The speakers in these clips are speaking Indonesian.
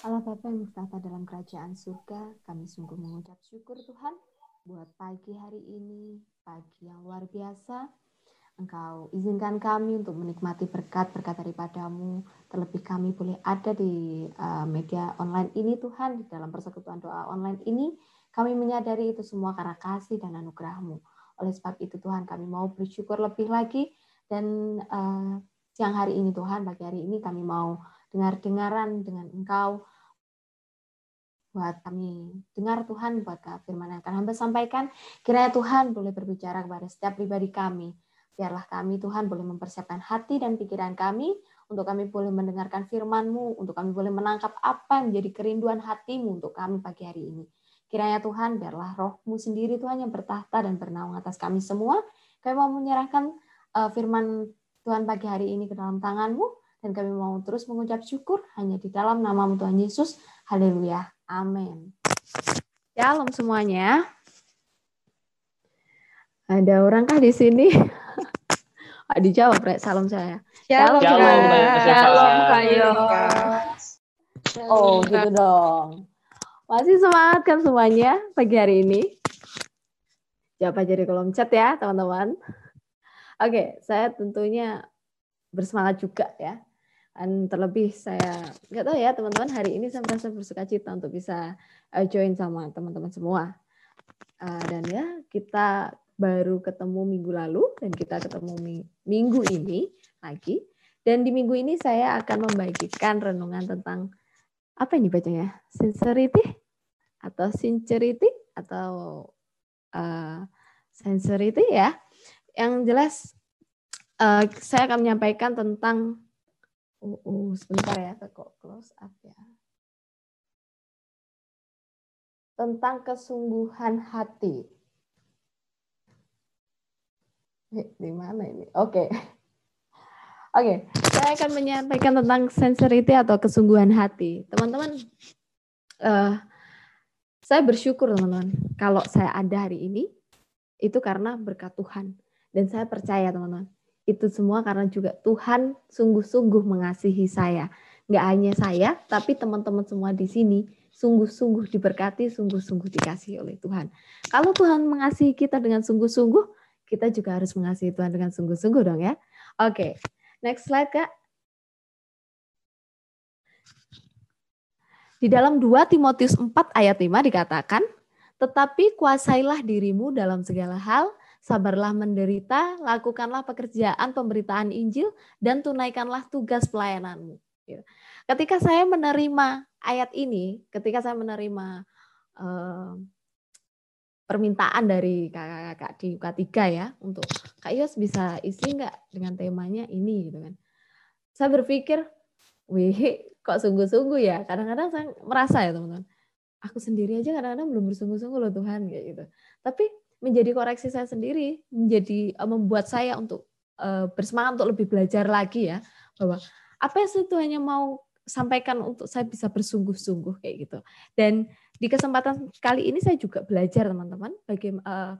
Allah Bapa yang bertata dalam kerajaan surga, kami sungguh mengucap syukur Tuhan buat pagi hari ini, pagi yang luar biasa. Engkau izinkan kami untuk menikmati berkat-berkat daripadamu. Terlebih kami boleh ada di uh, media online ini Tuhan, di dalam persekutuan doa online ini. Kami menyadari itu semua karena kasih dan anugerahmu. Oleh sebab itu Tuhan kami mau bersyukur lebih lagi dan uh, siang hari ini Tuhan, pagi hari ini kami mau dengar-dengaran dengan Engkau buat kami. Dengar Tuhan buat firman yang akan hamba sampaikan. Kiranya Tuhan boleh berbicara kepada setiap pribadi kami. Biarlah kami Tuhan boleh mempersiapkan hati dan pikiran kami untuk kami boleh mendengarkan firman-Mu untuk kami boleh menangkap apa yang menjadi kerinduan hatimu untuk kami pagi hari ini. Kiranya Tuhan biarlah rohmu sendiri Tuhan yang bertahta dan bernaung atas kami semua. Kami mau menyerahkan uh, firman Tuhan pagi hari ini ke dalam tanganmu dan kami mau terus mengucap syukur hanya di dalam nama Tuhan Yesus. Haleluya Amin. Shalom semuanya. Ada orangkah di sini? Dijawab, Rek. Salam saya. Shalom, shalom, shalom, shalom Oh, gitu dong. Masih semangat kan semuanya pagi hari ini? Jawab aja di kolom chat ya, teman-teman. Oke, saya tentunya bersemangat juga ya dan terlebih saya nggak tahu ya teman-teman hari ini saya merasa bersuka cita untuk bisa uh, join sama teman-teman semua. Uh, dan ya kita baru ketemu minggu lalu dan kita ketemu minggu ini lagi. Dan di minggu ini saya akan membagikan renungan tentang apa ini bacanya? Sincerity atau sincerity atau uh, sincerity ya. Yang jelas uh, saya akan menyampaikan tentang Uh, sebentar ya, kok close up ya. Tentang kesungguhan hati. Eh, di mana ini? Oke. Okay. Oke, okay. saya akan menyampaikan tentang sincerity atau kesungguhan hati. Teman-teman, uh, saya bersyukur teman-teman kalau saya ada hari ini itu karena berkat Tuhan dan saya percaya teman-teman itu semua karena juga Tuhan sungguh-sungguh mengasihi saya. Nggak hanya saya, tapi teman-teman semua di sini sungguh-sungguh diberkati, sungguh-sungguh dikasihi oleh Tuhan. Kalau Tuhan mengasihi kita dengan sungguh-sungguh, kita juga harus mengasihi Tuhan dengan sungguh-sungguh dong ya. Oke, next slide Kak. Di dalam 2 Timotius 4 ayat 5 dikatakan, tetapi kuasailah dirimu dalam segala hal, sabarlah menderita, lakukanlah pekerjaan pemberitaan Injil, dan tunaikanlah tugas pelayananmu. Gitu. Ketika saya menerima ayat ini, ketika saya menerima uh, permintaan dari kakak-kakak di UK3 ya, untuk Kak Yos bisa isi nggak dengan temanya ini gitu kan. Saya berpikir, wih kok sungguh-sungguh ya. Kadang-kadang saya merasa ya teman-teman, aku sendiri aja kadang-kadang belum bersungguh-sungguh loh Tuhan kayak gitu. Tapi menjadi koreksi saya sendiri, menjadi uh, membuat saya untuk uh, bersemangat untuk lebih belajar lagi ya bahwa apa yang hanya mau sampaikan untuk saya bisa bersungguh-sungguh kayak gitu. Dan di kesempatan kali ini saya juga belajar teman-teman bagaimana uh,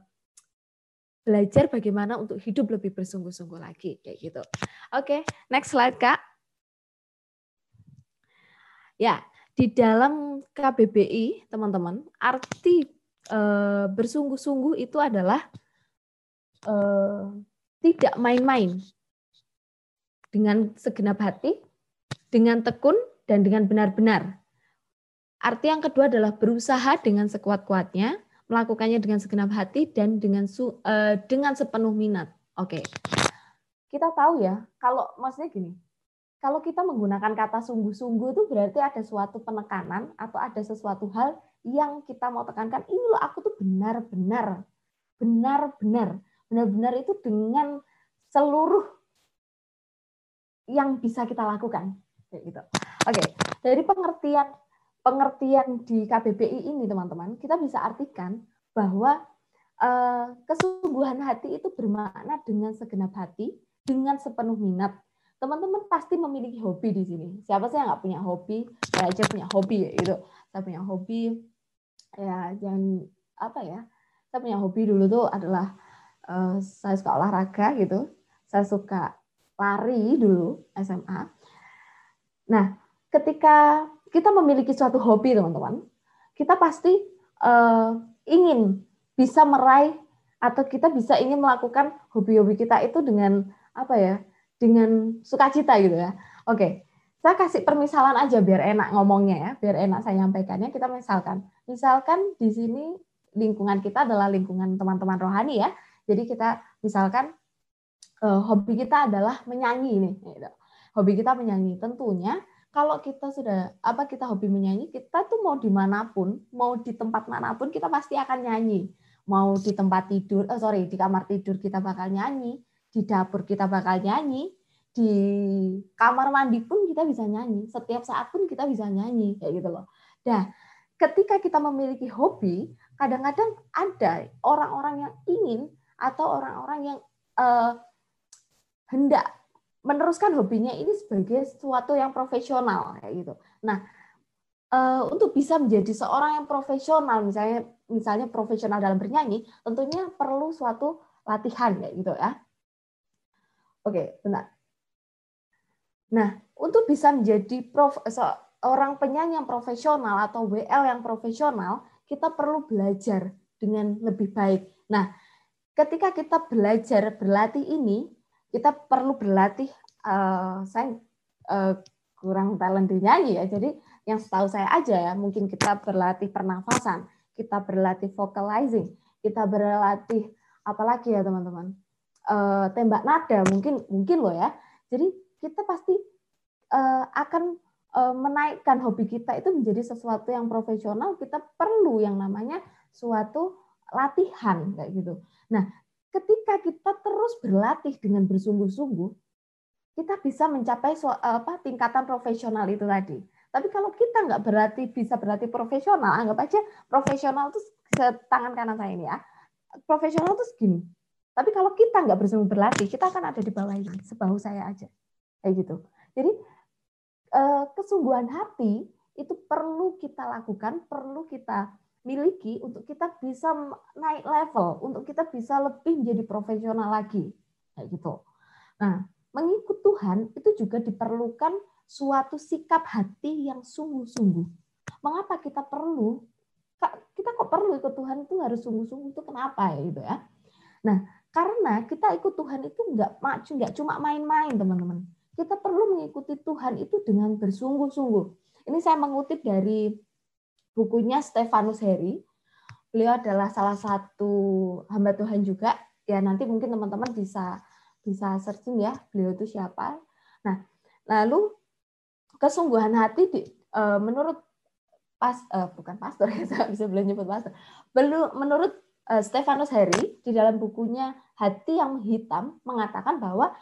belajar bagaimana untuk hidup lebih bersungguh-sungguh lagi kayak gitu. Oke, okay, next slide Kak. Ya, di dalam KBBI teman-teman, arti uh, bersungguh-sungguh itu adalah uh, tidak main-main dengan segenap hati, dengan tekun, dan dengan benar-benar. Arti yang kedua adalah berusaha dengan sekuat-kuatnya, melakukannya dengan segenap hati dan dengan uh, dengan sepenuh minat. Oke. Okay. Kita tahu ya, kalau maksudnya gini, kalau kita menggunakan kata sungguh-sungguh itu berarti ada suatu penekanan atau ada sesuatu hal yang kita mau tekankan ini loh aku tuh benar-benar benar-benar benar-benar itu dengan seluruh yang bisa kita lakukan kayak gitu. Oke, dari pengertian pengertian di KBBI ini teman-teman, kita bisa artikan bahwa eh, kesungguhan hati itu bermakna dengan segenap hati, dengan sepenuh minat. Teman-teman pasti memiliki hobi di sini. Siapa sih yang nggak punya hobi? Saya aja punya hobi ya itu. Saya punya hobi ya yang apa ya saya punya hobi dulu tuh adalah uh, saya suka olahraga gitu saya suka lari dulu SMA nah ketika kita memiliki suatu hobi, teman-teman, kita pasti uh, ingin bisa meraih atau kita bisa ingin melakukan hobi-hobi kita itu dengan apa ya? Dengan sukacita gitu ya. Oke. Saya kasih permisalan aja biar enak ngomongnya ya, biar enak saya nyampaikannya. Kita misalkan, misalkan di sini lingkungan kita adalah lingkungan teman-teman rohani ya. Jadi kita misalkan uh, hobi kita adalah menyanyi nih. Gitu. Hobi kita menyanyi. Tentunya kalau kita sudah apa kita hobi menyanyi, kita tuh mau di mana pun, mau di tempat mana pun kita pasti akan nyanyi. Mau di tempat tidur, oh sorry di kamar tidur kita bakal nyanyi, di dapur kita bakal nyanyi, di kamar mandi pun kita bisa nyanyi, setiap saat pun kita bisa nyanyi kayak gitu loh. Nah, ketika kita memiliki hobi, kadang-kadang ada orang-orang yang ingin atau orang-orang yang uh, hendak meneruskan hobinya ini sebagai sesuatu yang profesional kayak gitu. Nah, uh, untuk bisa menjadi seorang yang profesional, misalnya misalnya profesional dalam bernyanyi, tentunya perlu suatu latihan kayak gitu ya. Oke, benar. Nah, untuk bisa menjadi prof, seorang penyanyi yang profesional atau WL yang profesional, kita perlu belajar dengan lebih baik. Nah, ketika kita belajar berlatih ini, kita perlu berlatih uh, saya uh, kurang talent di nyanyi ya. Jadi yang setahu saya aja ya mungkin kita berlatih pernafasan kita berlatih vocalizing kita berlatih apalagi ya teman-teman? Uh, tembak nada mungkin mungkin loh ya. Jadi kita pasti uh, akan uh, menaikkan hobi kita itu menjadi sesuatu yang profesional kita perlu yang namanya suatu latihan kayak gitu nah ketika kita terus berlatih dengan bersungguh-sungguh, kita bisa mencapai apa tingkatan profesional itu tadi. Tapi kalau kita nggak berarti bisa berarti profesional, anggap aja profesional itu tangan kanan saya ini ya. Profesional itu segini. Tapi kalau kita nggak bersungguh berlatih, kita akan ada di bawah ini, sebahu saya aja. Kayak gitu. Jadi eh, kesungguhan hati itu perlu kita lakukan, perlu kita miliki untuk kita bisa naik level, untuk kita bisa lebih menjadi profesional lagi. Kayak gitu. Nah, mengikut Tuhan itu juga diperlukan suatu sikap hati yang sungguh-sungguh. Mengapa kita perlu kita kok perlu ikut Tuhan itu harus sungguh-sungguh itu kenapa ya gitu ya. Nah, karena kita ikut Tuhan itu enggak nggak cuma main-main teman-teman. Kita perlu mengikuti Tuhan itu dengan bersungguh-sungguh. Ini saya mengutip dari bukunya Stefanus Heri. Beliau adalah salah satu hamba Tuhan juga. Ya nanti mungkin teman-teman bisa bisa searching ya beliau itu siapa. Nah, lalu kesungguhan hati di, uh, menurut pas uh, bukan pastor ya saya bisa belum nyebut pastor. Belum menurut uh, Stefanus Heri di dalam bukunya Hati yang Hitam mengatakan bahwa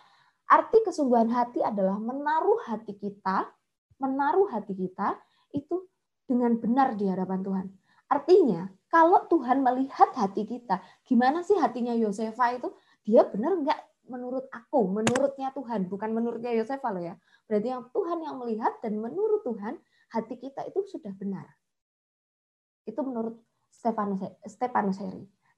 arti kesungguhan hati adalah menaruh hati kita, menaruh hati kita itu dengan benar di hadapan Tuhan. Artinya, kalau Tuhan melihat hati kita, gimana sih hatinya Yosefa itu? Dia benar nggak menurut aku, menurutnya Tuhan, bukan menurutnya Yosefa loh ya. Berarti yang Tuhan yang melihat dan menurut Tuhan, hati kita itu sudah benar. Itu menurut Stefanus Stefanus.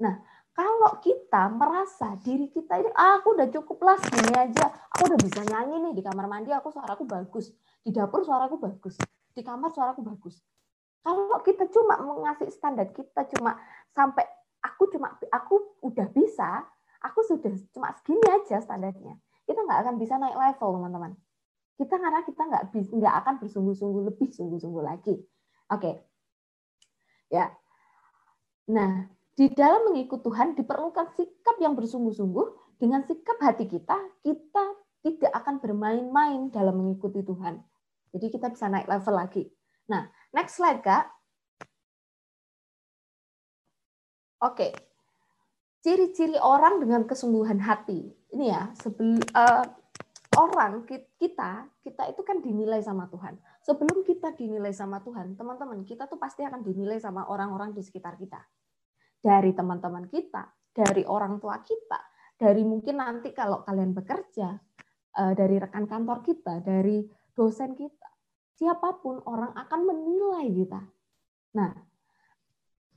Nah, kalau kita merasa diri kita ini, ah, aku udah cukup lah segini aja, aku udah bisa nyanyi nih di kamar mandi, aku suaraku bagus, di dapur suaraku bagus, di kamar suaraku bagus. Kalau kita cuma mengasih standar kita cuma sampai aku cuma aku udah bisa, aku sudah cuma segini aja standarnya. Kita nggak akan bisa naik level, teman-teman. Kita karena kita nggak nggak akan bersungguh-sungguh lebih sungguh-sungguh lagi. Oke, ya. Nah, di dalam mengikut Tuhan diperlukan sikap yang bersungguh-sungguh. Dengan sikap hati kita, kita tidak akan bermain-main dalam mengikuti Tuhan. Jadi kita bisa naik level lagi. Nah, next slide, Kak. Oke. Ciri-ciri orang dengan kesungguhan hati. Ini ya, sebelum uh, orang kita, kita itu kan dinilai sama Tuhan. Sebelum kita dinilai sama Tuhan, teman-teman, kita tuh pasti akan dinilai sama orang-orang di sekitar kita. Dari teman-teman kita, dari orang tua kita, dari mungkin nanti kalau kalian bekerja, eh, dari rekan kantor kita, dari dosen kita, siapa pun orang akan menilai kita. Nah,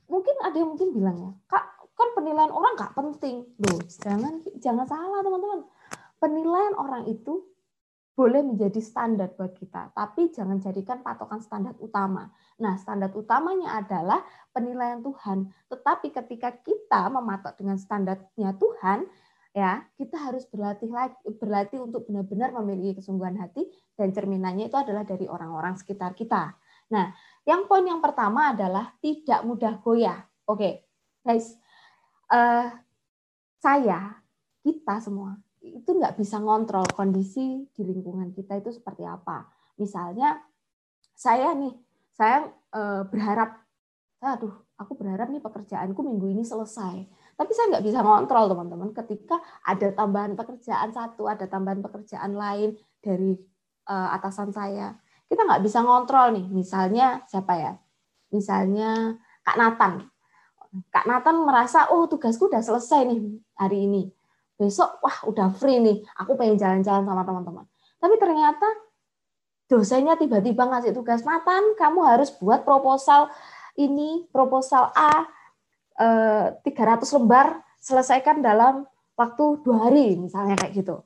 mungkin ada yang mungkin bilang ya, kak kan penilaian orang nggak penting. Loh, jangan jangan salah teman-teman. Penilaian orang itu boleh menjadi standar buat kita, tapi jangan jadikan patokan standar utama. Nah, standar utamanya adalah penilaian Tuhan. Tetapi ketika kita mematok dengan standarnya Tuhan, ya kita harus berlatih lagi, berlatih untuk benar-benar memiliki kesungguhan hati dan cerminannya itu adalah dari orang-orang sekitar kita. Nah, yang poin yang pertama adalah tidak mudah goyah. Oke, guys, uh, saya, kita semua itu nggak bisa ngontrol kondisi di lingkungan kita itu seperti apa. Misalnya saya nih, saya eh, berharap, aduh, aku berharap nih pekerjaanku minggu ini selesai. Tapi saya nggak bisa ngontrol teman-teman. Ketika ada tambahan pekerjaan satu, ada tambahan pekerjaan lain dari eh, atasan saya, kita nggak bisa ngontrol nih. Misalnya siapa ya? Misalnya Kak Nathan. Kak Nathan merasa, oh tugasku udah selesai nih hari ini besok wah udah free nih, aku pengen jalan-jalan sama teman-teman. Tapi ternyata dosennya tiba-tiba ngasih tugas matan, kamu harus buat proposal ini, proposal A eh, 300 lembar, selesaikan dalam waktu dua hari, misalnya kayak gitu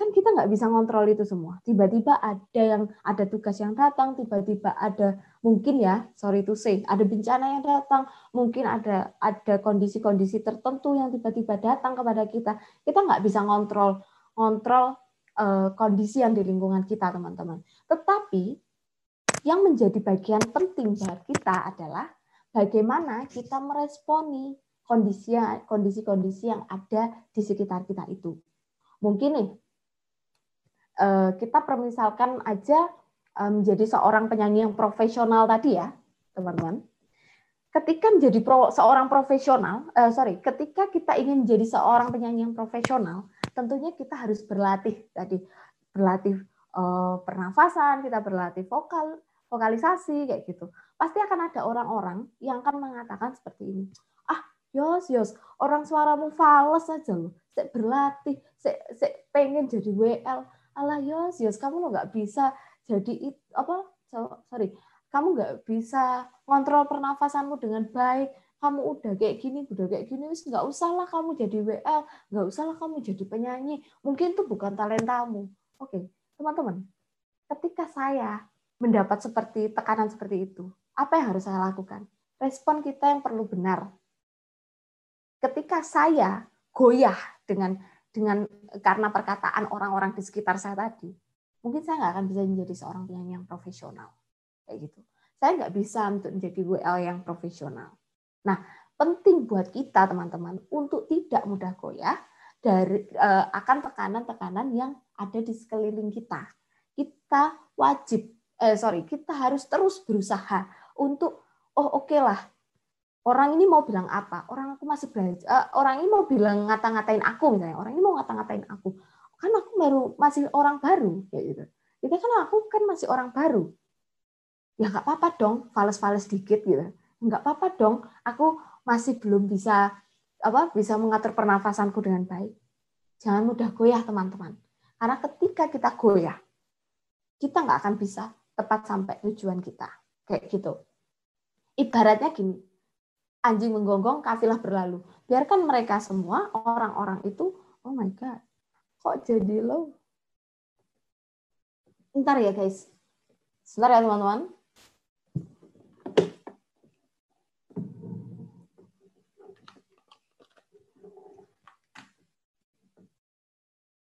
kan kita nggak bisa ngontrol itu semua. Tiba-tiba ada yang ada tugas yang datang, tiba-tiba ada mungkin ya, sorry to say, ada bencana yang datang, mungkin ada ada kondisi-kondisi tertentu yang tiba-tiba datang kepada kita. Kita nggak bisa ngontrol ngontrol uh, kondisi yang di lingkungan kita, teman-teman. Tetapi yang menjadi bagian penting buat kita adalah bagaimana kita meresponi kondisi kondisi-kondisi yang ada di sekitar kita itu. Mungkin nih Eh, kita permisalkan aja menjadi seorang penyanyi yang profesional tadi ya, teman-teman. Ketika menjadi pro, seorang profesional, uh, sorry, ketika kita ingin menjadi seorang penyanyi yang profesional, tentunya kita harus berlatih tadi, berlatih uh, pernafasan, kita berlatih vokal, vokalisasi kayak gitu. Pasti akan ada orang-orang yang akan mengatakan seperti ini. Ah, Yos, Yos, orang suaramu fals aja loh. Saya berlatih, saya pengen jadi WL alah Yos, Yos kamu lo nggak bisa jadi apa sorry. Kamu nggak bisa kontrol pernafasanmu dengan baik. Kamu udah kayak gini udah kayak gini wis nggak usahlah kamu jadi WL nggak usahlah kamu jadi penyanyi. Mungkin itu bukan talentamu. Oke teman-teman. Ketika saya mendapat seperti tekanan seperti itu apa yang harus saya lakukan? Respon kita yang perlu benar. Ketika saya goyah dengan dengan karena perkataan orang-orang di sekitar saya tadi, mungkin saya nggak akan bisa menjadi seorang penyanyi yang profesional. Kayak gitu. Saya nggak bisa untuk menjadi WL yang profesional. Nah, penting buat kita teman-teman untuk tidak mudah goyah dari uh, akan tekanan-tekanan yang ada di sekeliling kita. Kita wajib, eh sorry, kita harus terus berusaha untuk oh oke okay lah orang ini mau bilang apa orang aku masih belajar uh, orang ini mau bilang ngata-ngatain aku misalnya orang ini mau ngata-ngatain aku kan aku baru masih orang baru kayak gitu. Itu kan aku kan masih orang baru. Ya nggak apa-apa dong fales-fales dikit gitu. Nggak apa-apa dong aku masih belum bisa apa bisa mengatur pernafasanku dengan baik. Jangan mudah goyah teman-teman. Karena ketika kita goyah kita nggak akan bisa tepat sampai tujuan kita. Kayak gitu. Ibaratnya gini anjing menggonggong, kafilah berlalu. Biarkan mereka semua, orang-orang itu, oh my God, kok jadi lo? Ntar ya guys. Sebentar ya teman-teman.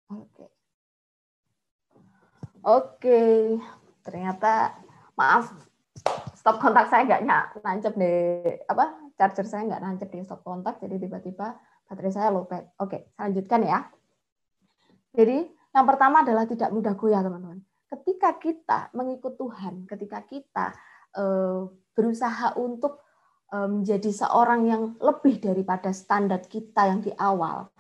Oke. Oke. Ternyata maaf stop kontak saya nggak nancep deh apa charger saya nggak nancep di stop kontak, jadi tiba-tiba baterai saya lowbat. Oke, lanjutkan ya. Jadi yang pertama adalah tidak mudah goyah, teman-teman. Ketika kita mengikut Tuhan, ketika kita eh, berusaha untuk eh, menjadi seorang yang lebih daripada standar kita yang di awal,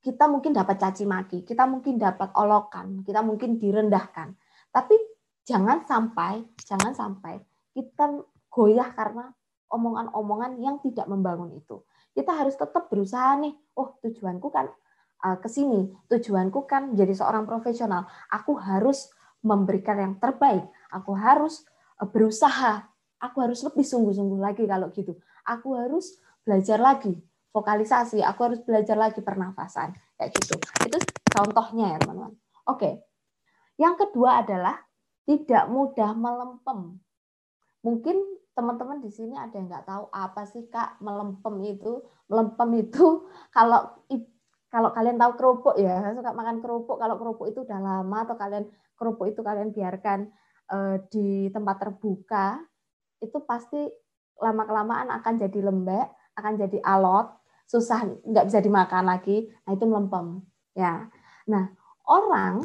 kita mungkin dapat caci maki, kita mungkin dapat olokan, kita mungkin direndahkan. Tapi jangan sampai, jangan sampai kita goyah karena omongan-omongan yang tidak membangun itu. Kita harus tetap berusaha nih, oh tujuanku kan uh, ke sini, tujuanku kan jadi seorang profesional. Aku harus memberikan yang terbaik. Aku harus uh, berusaha. Aku harus lebih sungguh-sungguh lagi kalau gitu. Aku harus belajar lagi vokalisasi, aku harus belajar lagi pernafasan kayak gitu. Itu contohnya ya, teman-teman. Oke. Yang kedua adalah tidak mudah melempem. Mungkin teman-teman di sini ada yang nggak tahu apa sih kak melempem itu. Melempem itu kalau kalau kalian tahu kerupuk ya, suka makan kerupuk. Kalau kerupuk itu udah lama atau kalian kerupuk itu kalian biarkan uh, di tempat terbuka, itu pasti lama kelamaan akan jadi lembek, akan jadi alot, susah nggak bisa dimakan lagi. Nah itu melempem ya. Nah orang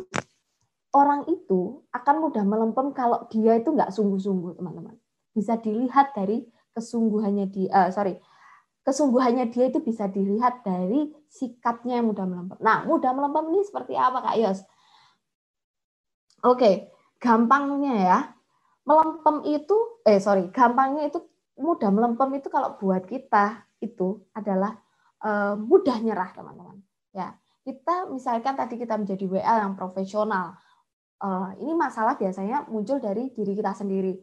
orang itu akan mudah melempem kalau dia itu nggak sungguh-sungguh teman-teman. Bisa dilihat dari kesungguhannya dia, uh, sorry kesungguhannya dia itu bisa dilihat dari sikapnya yang mudah melempem. Nah, mudah melempem ini seperti apa Kak Yos? Oke, gampangnya ya. Melempem itu, eh sorry, gampangnya itu mudah melempem itu kalau buat kita itu adalah uh, mudah nyerah teman-teman. Ya, kita misalkan tadi kita menjadi WL yang profesional, uh, ini masalah biasanya muncul dari diri kita sendiri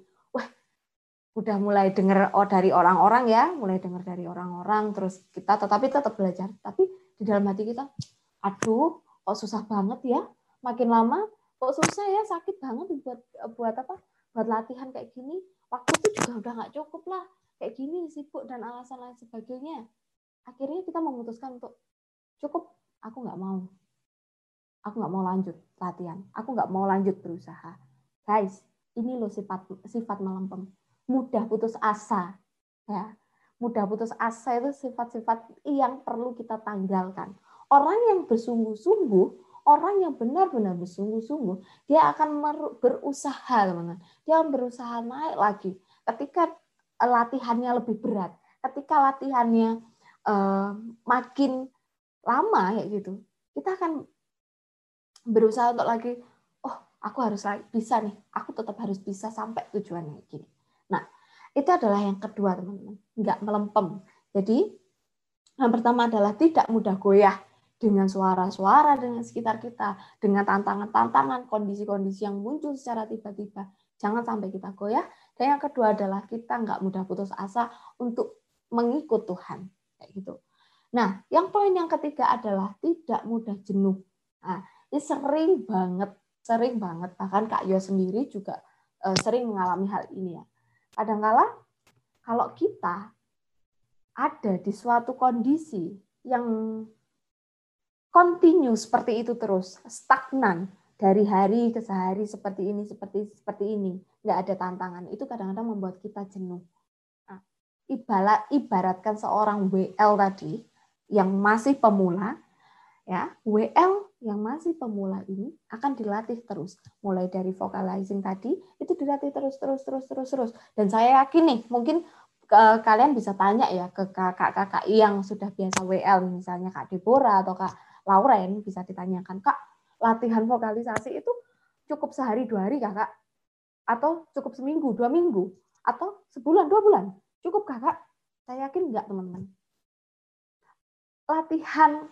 udah mulai dengar oh dari orang-orang ya, mulai dengar dari orang-orang, terus kita tetapi tetap belajar. Tapi di dalam hati kita, aduh, kok susah banget ya. Makin lama kok susah ya, sakit banget buat buat apa? Buat latihan kayak gini. Waktu itu juga udah nggak cukup lah. Kayak gini sibuk dan alasan lain sebagainya. Akhirnya kita memutuskan untuk cukup, aku nggak mau. Aku nggak mau lanjut latihan. Aku nggak mau lanjut berusaha. Guys, ini loh sifat sifat melempem mudah putus asa ya. Mudah putus asa itu sifat-sifat yang perlu kita tanggalkan. Orang yang bersungguh-sungguh orang yang benar-benar bersungguh-sungguh dia akan berusaha teman-teman. Dia akan berusaha naik lagi ketika latihannya lebih berat ketika latihannya uh, makin lama ya gitu. Kita akan berusaha untuk lagi oh aku harus bisa nih. Aku tetap harus bisa sampai tujuannya gini itu adalah yang kedua, teman-teman. Nggak melempem. Jadi, yang pertama adalah tidak mudah goyah dengan suara-suara dengan sekitar kita, dengan tantangan-tantangan, kondisi-kondisi yang muncul secara tiba-tiba. Jangan sampai kita goyah. Dan yang kedua adalah kita nggak mudah putus asa untuk mengikut Tuhan. Kayak gitu. Nah, yang poin yang ketiga adalah tidak mudah jenuh. Nah, ini sering banget, sering banget. Bahkan Kak Yo sendiri juga eh, sering mengalami hal ini ya kadangkala kalau kita ada di suatu kondisi yang kontinu seperti itu terus, stagnan dari hari ke sehari seperti ini, seperti seperti ini, nggak ada tantangan, itu kadang-kadang membuat kita jenuh. Nah, ibarat ibaratkan seorang WL tadi yang masih pemula, ya WL yang masih pemula ini akan dilatih terus. Mulai dari vocalizing tadi, itu dilatih terus, terus, terus, terus, terus. Dan saya yakin nih, mungkin ke, kalian bisa tanya ya ke kakak-kakak yang sudah biasa WL, misalnya Kak Deborah atau Kak Lauren, bisa ditanyakan, Kak, latihan vokalisasi itu cukup sehari dua hari kakak? Atau cukup seminggu, dua minggu? Atau sebulan, dua bulan? Cukup kakak? Saya yakin enggak teman-teman. Latihan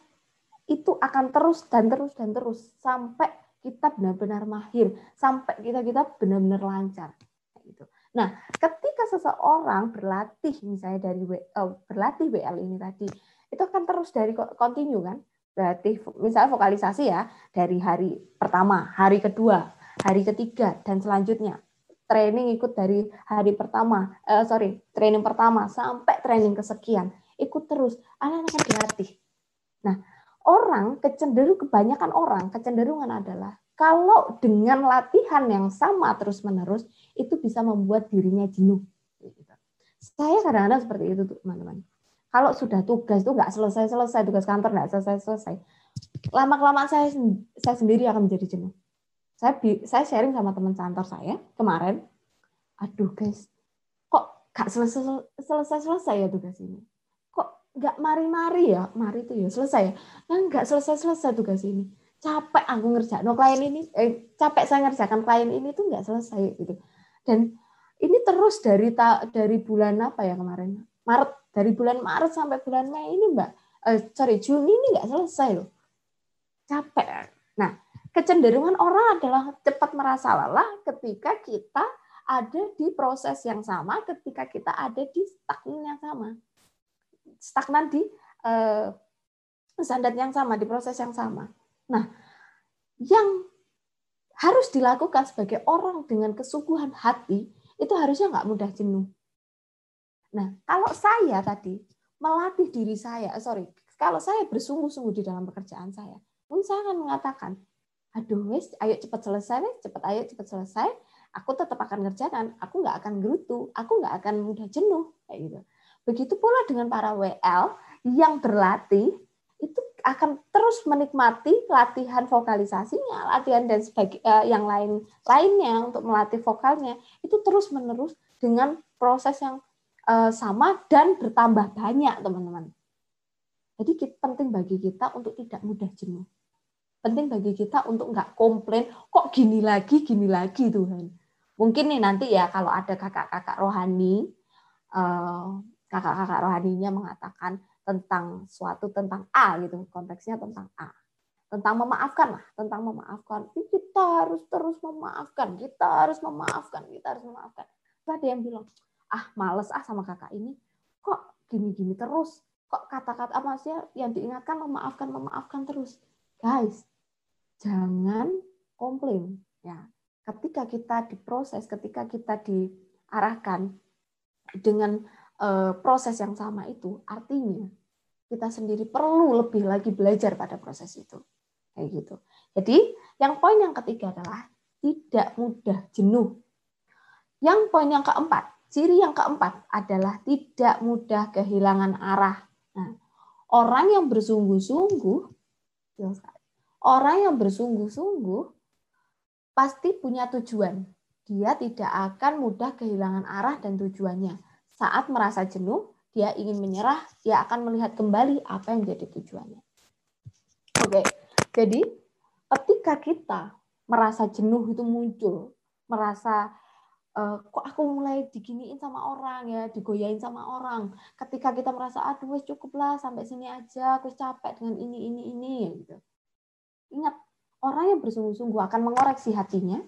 itu akan terus dan terus dan terus sampai kita benar-benar mahir, sampai kita kita benar-benar lancar. Gitu. Nah, ketika seseorang berlatih misalnya dari uh, berlatih WL ini tadi, itu akan terus dari continue kan? Berarti misalnya vokalisasi ya dari hari pertama, hari kedua, hari ketiga dan selanjutnya training ikut dari hari pertama, uh, sorry, training pertama sampai training kesekian, ikut terus, anak-anak dilatih. Nah, orang kecenderung kebanyakan orang kecenderungan adalah kalau dengan latihan yang sama terus-menerus itu bisa membuat dirinya jenuh. Saya kadang-kadang seperti itu teman-teman. Kalau sudah tugas itu nggak selesai-selesai, tugas kantor nggak selesai-selesai, lama-kelamaan saya saya sendiri akan menjadi jenuh. Saya saya sharing sama teman kantor saya kemarin, aduh guys, kok nggak selesai-selesai ya tugas ini nggak mari-mari ya, mari itu ya selesai. Nah, nggak selesai-selesai tugas ini. Capek aku ngerjain no klien ini, eh, capek saya ngerjakan klien ini tuh nggak selesai gitu. Dan ini terus dari ta, dari bulan apa ya kemarin? Maret, dari bulan Maret sampai bulan Mei ini Mbak, eh, sorry Juni ini nggak selesai loh. Capek. Nah, kecenderungan orang adalah cepat merasa lelah ketika kita ada di proses yang sama, ketika kita ada di stagnan yang sama stagnan di uh, standar yang sama, di proses yang sama. Nah, yang harus dilakukan sebagai orang dengan kesungguhan hati, itu harusnya nggak mudah jenuh. Nah, kalau saya tadi melatih diri saya, sorry, kalau saya bersungguh-sungguh di dalam pekerjaan saya, mungkin saya akan mengatakan, aduh wes, ayo cepat selesai, wes, cepat ayo cepat selesai, aku tetap akan ngerjakan, aku nggak akan gerutu, aku nggak akan mudah jenuh, kayak gitu. Begitu pula dengan para WL yang berlatih, itu akan terus menikmati latihan vokalisasinya, latihan dan sebagainya eh, yang lain lainnya untuk melatih vokalnya itu terus menerus dengan proses yang uh, sama dan bertambah banyak teman-teman. Jadi penting bagi kita untuk tidak mudah jenuh. Penting bagi kita untuk nggak komplain, kok gini lagi, gini lagi Tuhan. Mungkin nih nanti ya kalau ada kakak-kakak rohani, eh, kakak-kakak rohaninya mengatakan tentang suatu tentang A gitu, konteksnya tentang A. Tentang memaafkan lah, tentang memaafkan. Kita harus terus memaafkan, kita harus memaafkan, kita harus memaafkan. Ada yang bilang, ah males ah sama kakak ini kok gini-gini terus kok kata-kata apa sih yang diingatkan memaafkan memaafkan terus guys jangan komplain ya ketika kita diproses ketika kita diarahkan dengan proses yang sama itu artinya kita sendiri perlu lebih lagi belajar pada proses itu kayak gitu jadi yang poin yang ketiga adalah tidak mudah jenuh yang poin yang keempat Ciri yang keempat adalah tidak mudah kehilangan arah. Nah, orang yang bersungguh-sungguh, orang yang bersungguh-sungguh pasti punya tujuan. Dia tidak akan mudah kehilangan arah dan tujuannya. Saat merasa jenuh, dia ingin menyerah, dia akan melihat kembali apa yang jadi tujuannya. Oke, jadi ketika kita merasa jenuh itu muncul, merasa uh, kok aku mulai diginiin sama orang ya, digoyain sama orang. Ketika kita merasa aduh wes cukup lah sampai sini aja, aku capek dengan ini ini ini ya gitu. Ingat, orang yang bersungguh-sungguh akan mengoreksi hatinya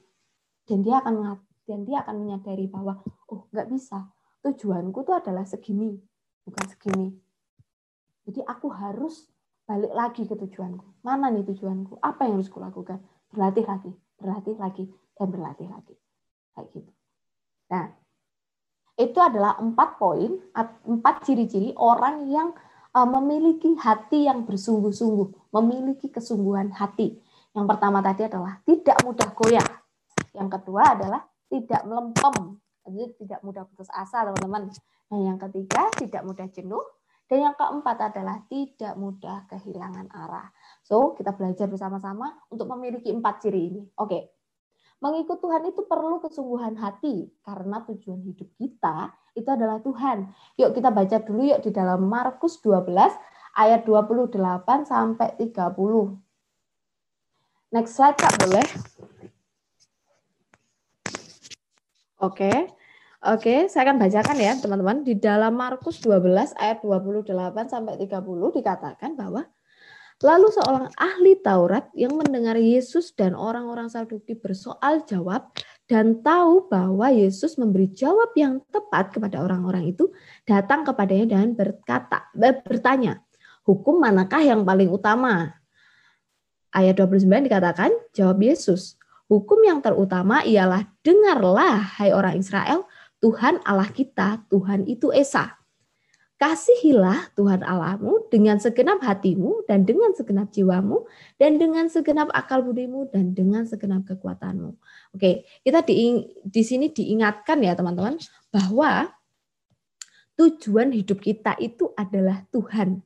dan dia akan dan dia akan menyadari bahwa oh nggak bisa tujuanku tuh adalah segini bukan segini. Jadi aku harus balik lagi ke tujuanku. Mana nih tujuanku? Apa yang harus kulakukan? Berlatih lagi berlatih lagi dan berlatih lagi. Kayak gitu. Nah, itu adalah empat poin, empat ciri-ciri orang yang e, memiliki hati yang bersungguh-sungguh, memiliki kesungguhan hati. Yang pertama tadi adalah tidak mudah goyah. Yang kedua adalah tidak melempem, jadi tidak mudah putus asa, teman-teman. Nah, yang ketiga tidak mudah jenuh, dan yang keempat adalah tidak mudah kehilangan arah. So, kita belajar bersama-sama untuk memiliki empat ciri ini. Oke, Mengikut Tuhan itu perlu kesungguhan hati karena tujuan hidup kita itu adalah Tuhan. Yuk kita baca dulu yuk di dalam Markus 12 ayat 28 sampai 30. Next slide Kak boleh? Oke. Oke, saya akan bacakan ya, teman-teman. Di dalam Markus 12 ayat 28 sampai 30 dikatakan bahwa Lalu seorang ahli Taurat yang mendengar Yesus dan orang-orang Saduki bersoal jawab dan tahu bahwa Yesus memberi jawab yang tepat kepada orang-orang itu, datang kepadanya dan berkata, bertanya, hukum manakah yang paling utama? Ayat 29 dikatakan, jawab Yesus, hukum yang terutama ialah dengarlah hai orang Israel, Tuhan Allah kita, Tuhan itu Esa. Kasihilah Tuhan Allahmu dengan segenap hatimu dan dengan segenap jiwamu dan dengan segenap akal budimu dan dengan segenap kekuatanmu. Oke, kita di, di sini diingatkan ya teman-teman bahwa tujuan hidup kita itu adalah Tuhan.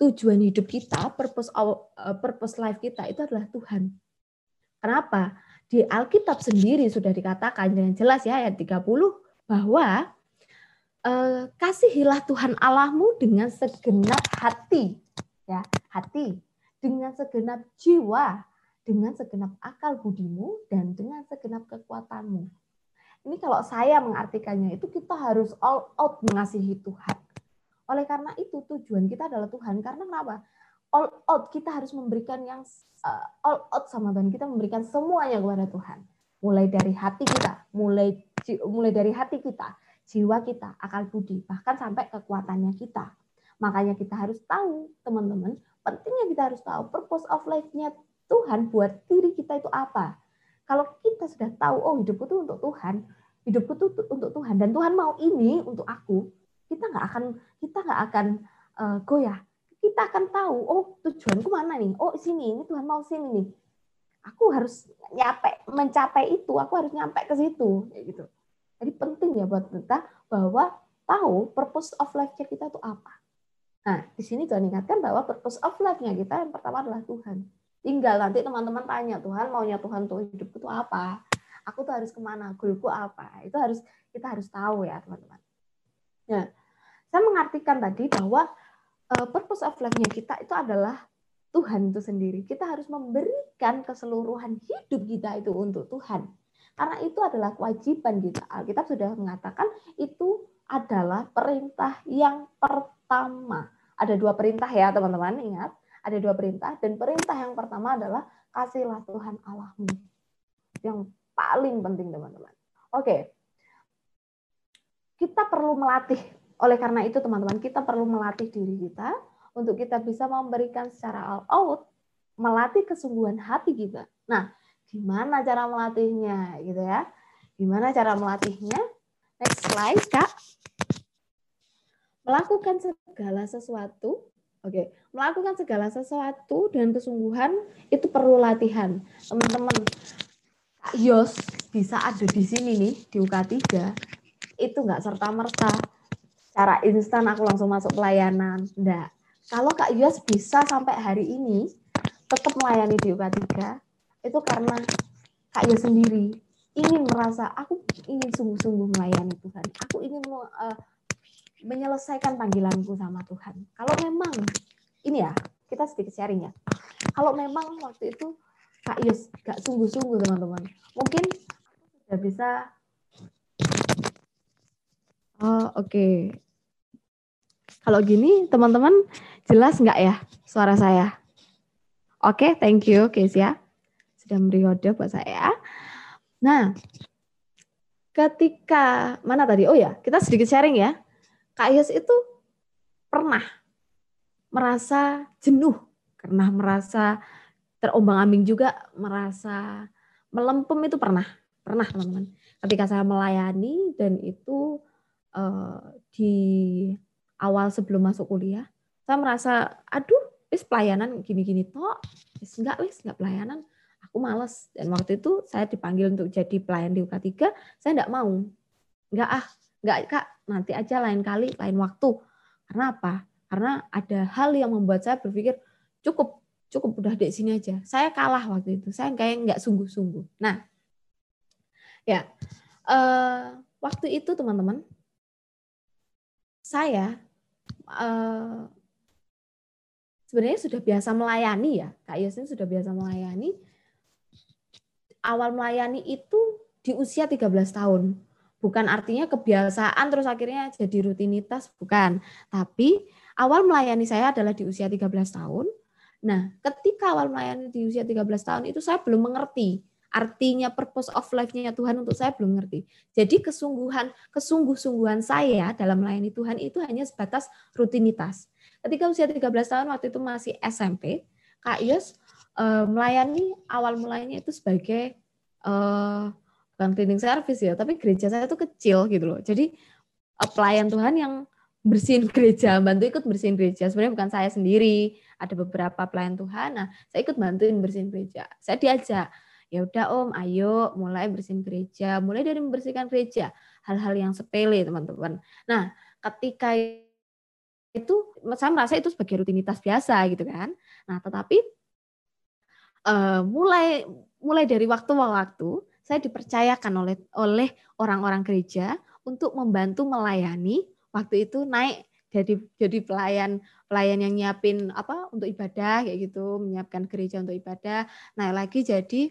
Tujuan hidup kita, purpose uh, purpose life kita itu adalah Tuhan. Kenapa? Di Alkitab sendiri sudah dikatakan dengan jelas ya ayat 30 bahwa eh, kasihilah Tuhan Allahmu dengan segenap hati, ya hati, dengan segenap jiwa, dengan segenap akal budimu dan dengan segenap kekuatanmu. Ini kalau saya mengartikannya itu kita harus all out mengasihi Tuhan. Oleh karena itu tujuan kita adalah Tuhan. Karena kenapa? All out kita harus memberikan yang uh, all out sama Tuhan. Kita memberikan semuanya kepada Tuhan. Mulai dari hati kita, mulai mulai dari hati kita, jiwa kita, akal budi, bahkan sampai kekuatannya kita. Makanya kita harus tahu, teman-teman, pentingnya kita harus tahu purpose of life-nya Tuhan buat diri kita itu apa. Kalau kita sudah tahu, oh hidupku itu untuk Tuhan, hidupku itu untuk Tuhan dan Tuhan mau ini untuk aku, kita nggak akan kita nggak akan uh, goyah. Kita akan tahu, oh tujuanku mana nih? Oh sini, ini Tuhan mau sini nih. Aku harus nyampe mencapai itu, aku harus nyampe ke situ, kayak gitu. Jadi penting ya buat kita bahwa tahu purpose of life-nya kita itu apa. Nah, di sini Tuhan ingatkan bahwa purpose of life-nya kita yang pertama adalah Tuhan. Tinggal nanti teman-teman tanya, Tuhan maunya Tuhan untuk hidupku itu apa? Aku tuh harus ke mana? Goalku apa? Itu harus kita harus tahu ya teman-teman. Nah, saya mengartikan tadi bahwa uh, purpose of life-nya kita itu adalah Tuhan itu sendiri. Kita harus memberikan keseluruhan hidup kita itu untuk Tuhan. Karena itu adalah kewajiban kita. Alkitab sudah mengatakan itu adalah perintah yang pertama. Ada dua perintah ya teman-teman, ingat. Ada dua perintah. Dan perintah yang pertama adalah kasihlah Tuhan Allahmu. Yang paling penting teman-teman. Oke. Kita perlu melatih oleh karena itu teman-teman, kita perlu melatih diri kita untuk kita bisa memberikan secara all out, melatih kesungguhan hati kita. Nah, gimana cara melatihnya gitu ya? Gimana cara melatihnya? Next slide, Kak. Melakukan segala sesuatu Oke, melakukan segala sesuatu dengan kesungguhan itu perlu latihan. Teman-teman, Kak Yos bisa ada di sini nih di UK3 itu nggak serta merta cara instan aku langsung masuk pelayanan. Enggak. Kalau Kak Yos bisa sampai hari ini tetap melayani di UK3, itu karena Kak Yos sendiri ingin merasa aku ingin sungguh-sungguh melayani Tuhan. Aku ingin uh, menyelesaikan panggilanku sama Tuhan. Kalau memang ini ya, kita sedikit sharing ya. Kalau memang waktu itu Kak Yos gak sungguh-sungguh teman-teman, mungkin sudah bisa Oh, oke. Okay. Kalau gini, teman-teman jelas nggak ya suara saya? Oke, okay, thank you, ya. Sudah memberi kode buat saya. Nah, ketika mana tadi? Oh ya, kita sedikit sharing ya. Kak Yos itu pernah merasa jenuh, pernah merasa terombang-ambing juga, merasa melempem itu pernah, pernah teman-teman. Ketika saya melayani dan itu uh, di awal sebelum masuk kuliah, saya merasa, aduh, wis pelayanan gini-gini toh, wis enggak wis enggak pelayanan, aku males. Dan waktu itu saya dipanggil untuk jadi pelayan di UK3, saya enggak mau. Enggak ah, enggak Kak, nanti aja lain kali, lain waktu. Karena apa? Karena ada hal yang membuat saya berpikir, cukup, cukup udah di sini aja. Saya kalah waktu itu, saya kayak enggak sungguh-sungguh. Nah, ya, uh, waktu itu teman-teman, saya uh, sebenarnya sudah biasa melayani ya, Kak Yosin sudah biasa melayani. Awal melayani itu di usia 13 tahun. Bukan artinya kebiasaan terus akhirnya jadi rutinitas, bukan. Tapi awal melayani saya adalah di usia 13 tahun. Nah, ketika awal melayani di usia 13 tahun itu saya belum mengerti artinya purpose of life-nya Tuhan untuk saya belum ngerti. Jadi kesungguhan kesungguh-sungguhan saya dalam melayani Tuhan itu hanya sebatas rutinitas. Ketika usia 13 tahun waktu itu masih SMP, Kak Yos uh, melayani awal mulainya itu sebagai uh, bukan cleaning service ya, tapi gereja saya itu kecil gitu loh. Jadi uh, pelayan Tuhan yang bersihin gereja, bantu ikut bersihin gereja. Sebenarnya bukan saya sendiri, ada beberapa pelayan Tuhan. Nah, saya ikut bantuin bersihin gereja. Saya diajak, ya udah om ayo mulai bersihin gereja. Mulai dari membersihkan gereja. Hal-hal yang sepele teman-teman. Nah ketika itu saya merasa itu sebagai rutinitas biasa gitu kan. Nah tetapi uh, mulai mulai dari waktu ke waktu saya dipercayakan oleh oleh orang-orang gereja untuk membantu melayani waktu itu naik jadi jadi pelayan pelayan yang nyiapin apa untuk ibadah kayak gitu. Menyiapkan gereja untuk ibadah. Naik lagi jadi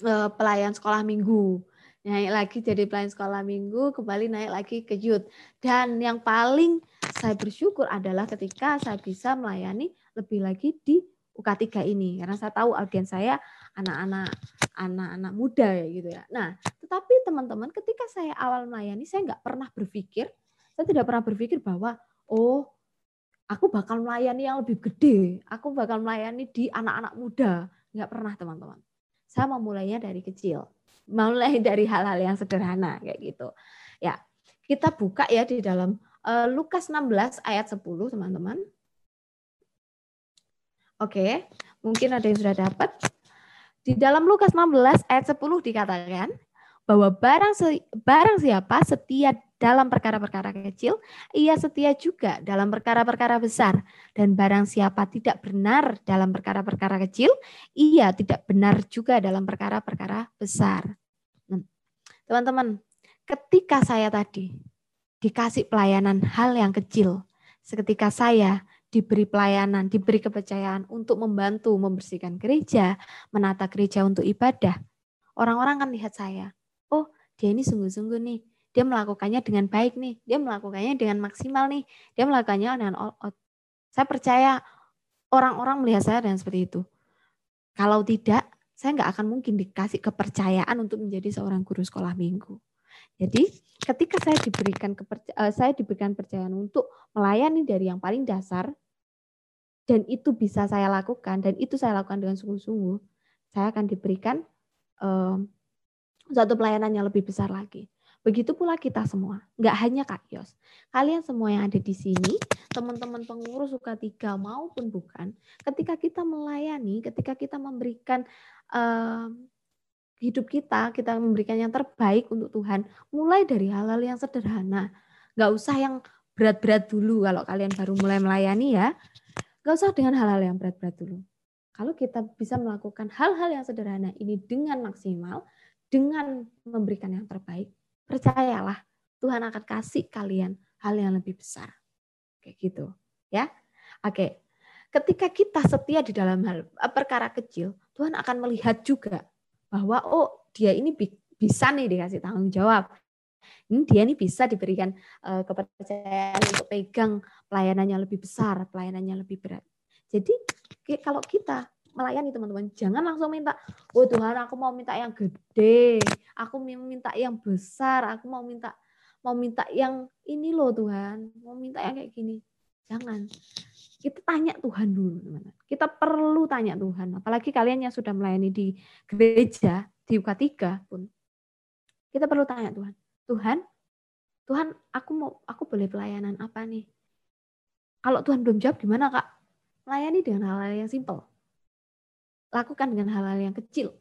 Eh, pelayan sekolah minggu. Naik lagi jadi pelayan sekolah minggu, kembali naik lagi ke youth. Dan yang paling saya bersyukur adalah ketika saya bisa melayani lebih lagi di UK3 ini. Karena saya tahu audiens saya anak-anak anak-anak muda ya gitu ya. Nah, tetapi teman-teman ketika saya awal melayani, saya nggak pernah berpikir, saya tidak pernah berpikir bahwa, oh aku bakal melayani yang lebih gede, aku bakal melayani di anak-anak muda. Nggak pernah teman-teman saya memulainya dari kecil. Mulai dari hal-hal yang sederhana kayak gitu. Ya, kita buka ya di dalam uh, Lukas 16 ayat 10, teman-teman. Oke, mungkin ada yang sudah dapat. Di dalam Lukas 16 ayat 10 dikatakan bahwa barang barang siapa setia dalam perkara-perkara kecil, ia setia juga dalam perkara-perkara besar. Dan barang siapa tidak benar dalam perkara-perkara kecil, ia tidak benar juga dalam perkara-perkara besar. Hmm. Teman-teman, ketika saya tadi dikasih pelayanan hal yang kecil, seketika saya diberi pelayanan, diberi kepercayaan untuk membantu membersihkan gereja, menata gereja untuk ibadah, orang-orang kan lihat saya, oh dia ini sungguh-sungguh nih, dia melakukannya dengan baik nih, dia melakukannya dengan maksimal nih, dia melakukannya dengan all out. Saya percaya orang-orang melihat saya dengan seperti itu. Kalau tidak, saya nggak akan mungkin dikasih kepercayaan untuk menjadi seorang guru sekolah minggu. Jadi ketika saya diberikan eh, saya diberikan percayaan untuk melayani dari yang paling dasar dan itu bisa saya lakukan dan itu saya lakukan dengan sungguh-sungguh, saya akan diberikan um, satu pelayanan yang lebih besar lagi. Begitu pula kita semua, nggak hanya Kak Yos. Kalian semua yang ada di sini, teman-teman pengurus suka tiga maupun bukan, ketika kita melayani, ketika kita memberikan uh, hidup kita, kita memberikan yang terbaik untuk Tuhan, mulai dari hal-hal yang sederhana. Nggak usah yang berat-berat dulu kalau kalian baru mulai melayani ya. Nggak usah dengan hal-hal yang berat-berat dulu. Kalau kita bisa melakukan hal-hal yang sederhana ini dengan maksimal, dengan memberikan yang terbaik, percayalah Tuhan akan kasih kalian hal yang lebih besar. Kayak gitu, ya. Oke. Ketika kita setia di dalam hal eh, perkara kecil, Tuhan akan melihat juga bahwa oh dia ini bisa nih dikasih tanggung jawab. Ini dia ini bisa diberikan uh, kepercayaan untuk pegang pelayanannya lebih besar, pelayanannya lebih berat. Jadi kalau kita melayani teman-teman. Jangan langsung minta, oh Tuhan aku mau minta yang gede, aku mau minta yang besar, aku mau minta mau minta yang ini loh Tuhan, mau minta yang kayak gini. Jangan. Kita tanya Tuhan dulu, teman-teman. Kita perlu tanya Tuhan. Apalagi kalian yang sudah melayani di gereja, di UK3 pun. Kita perlu tanya Tuhan. Tuhan, Tuhan, aku mau aku boleh pelayanan apa nih? Kalau Tuhan belum jawab gimana, Kak? Melayani dengan hal-hal yang simpel lakukan dengan hal-hal yang kecil.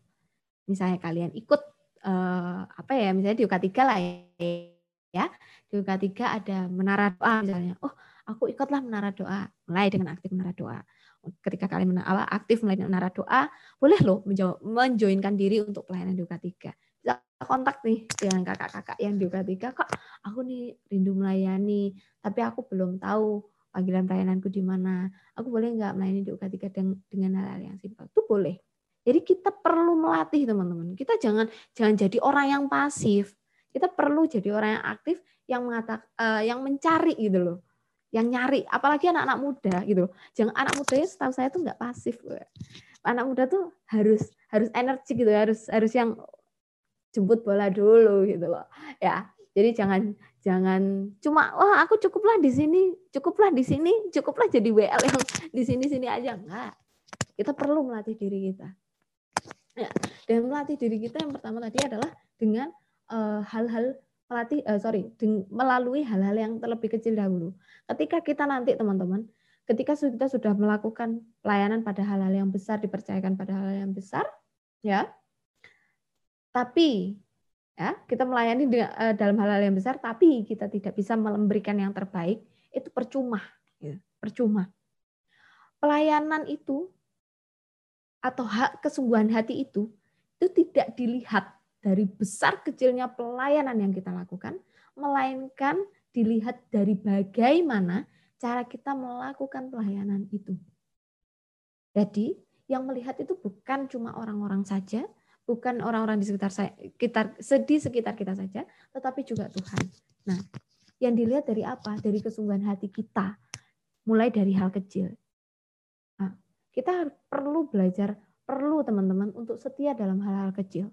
Misalnya kalian ikut uh, apa ya, misalnya di UK3 lah ya. Di UK3 ada menara doa misalnya. Oh, aku ikutlah menara doa. Mulai dengan aktif menara doa. Ketika kalian menara, aktif mulai menara doa, boleh loh menjoinkan diri untuk pelayanan di UK3. Bisa kontak nih dengan kakak-kakak yang di UK3, kok aku nih rindu melayani, tapi aku belum tahu panggilan pelayananku di mana. Aku boleh nggak melayani di UK3 dengan hal-hal yang simpel? Itu boleh. Jadi kita perlu melatih teman-teman. Kita jangan jangan jadi orang yang pasif. Kita perlu jadi orang yang aktif yang mengatak, uh, yang mencari gitu loh. Yang nyari, apalagi anak-anak muda gitu loh. Jangan anak muda ya setahu saya tuh nggak pasif. Anak muda tuh harus harus energi gitu, harus harus yang jemput bola dulu gitu loh. Ya. Jadi jangan jangan cuma wah aku cukuplah di sini, cukuplah di sini, cukuplah jadi WL yang di sini-sini aja enggak. Kita perlu melatih diri kita. Ya, dan melatih diri kita yang pertama tadi adalah dengan eh, hal-hal uh, melatih uh, sorry melalui hal-hal yang terlebih kecil dahulu. Ketika kita nanti teman-teman, ketika kita sudah melakukan pelayanan pada hal-hal yang besar, dipercayakan pada hal-hal yang besar, ya. Tapi ya kita melayani eh, dalam hal-hal yang besar tapi kita tidak bisa memberikan yang terbaik itu percuma ya, percuma. Pelayanan itu atau hak kesungguhan hati itu itu tidak dilihat dari besar kecilnya pelayanan yang kita lakukan melainkan dilihat dari bagaimana cara kita melakukan pelayanan itu. Jadi yang melihat itu bukan cuma orang-orang saja bukan orang-orang di sekitar saya, kita di sekitar kita saja, tetapi juga Tuhan. Nah, yang dilihat dari apa? Dari kesungguhan hati kita, mulai dari hal kecil. Nah, kita perlu belajar, perlu teman-teman untuk setia dalam hal-hal kecil.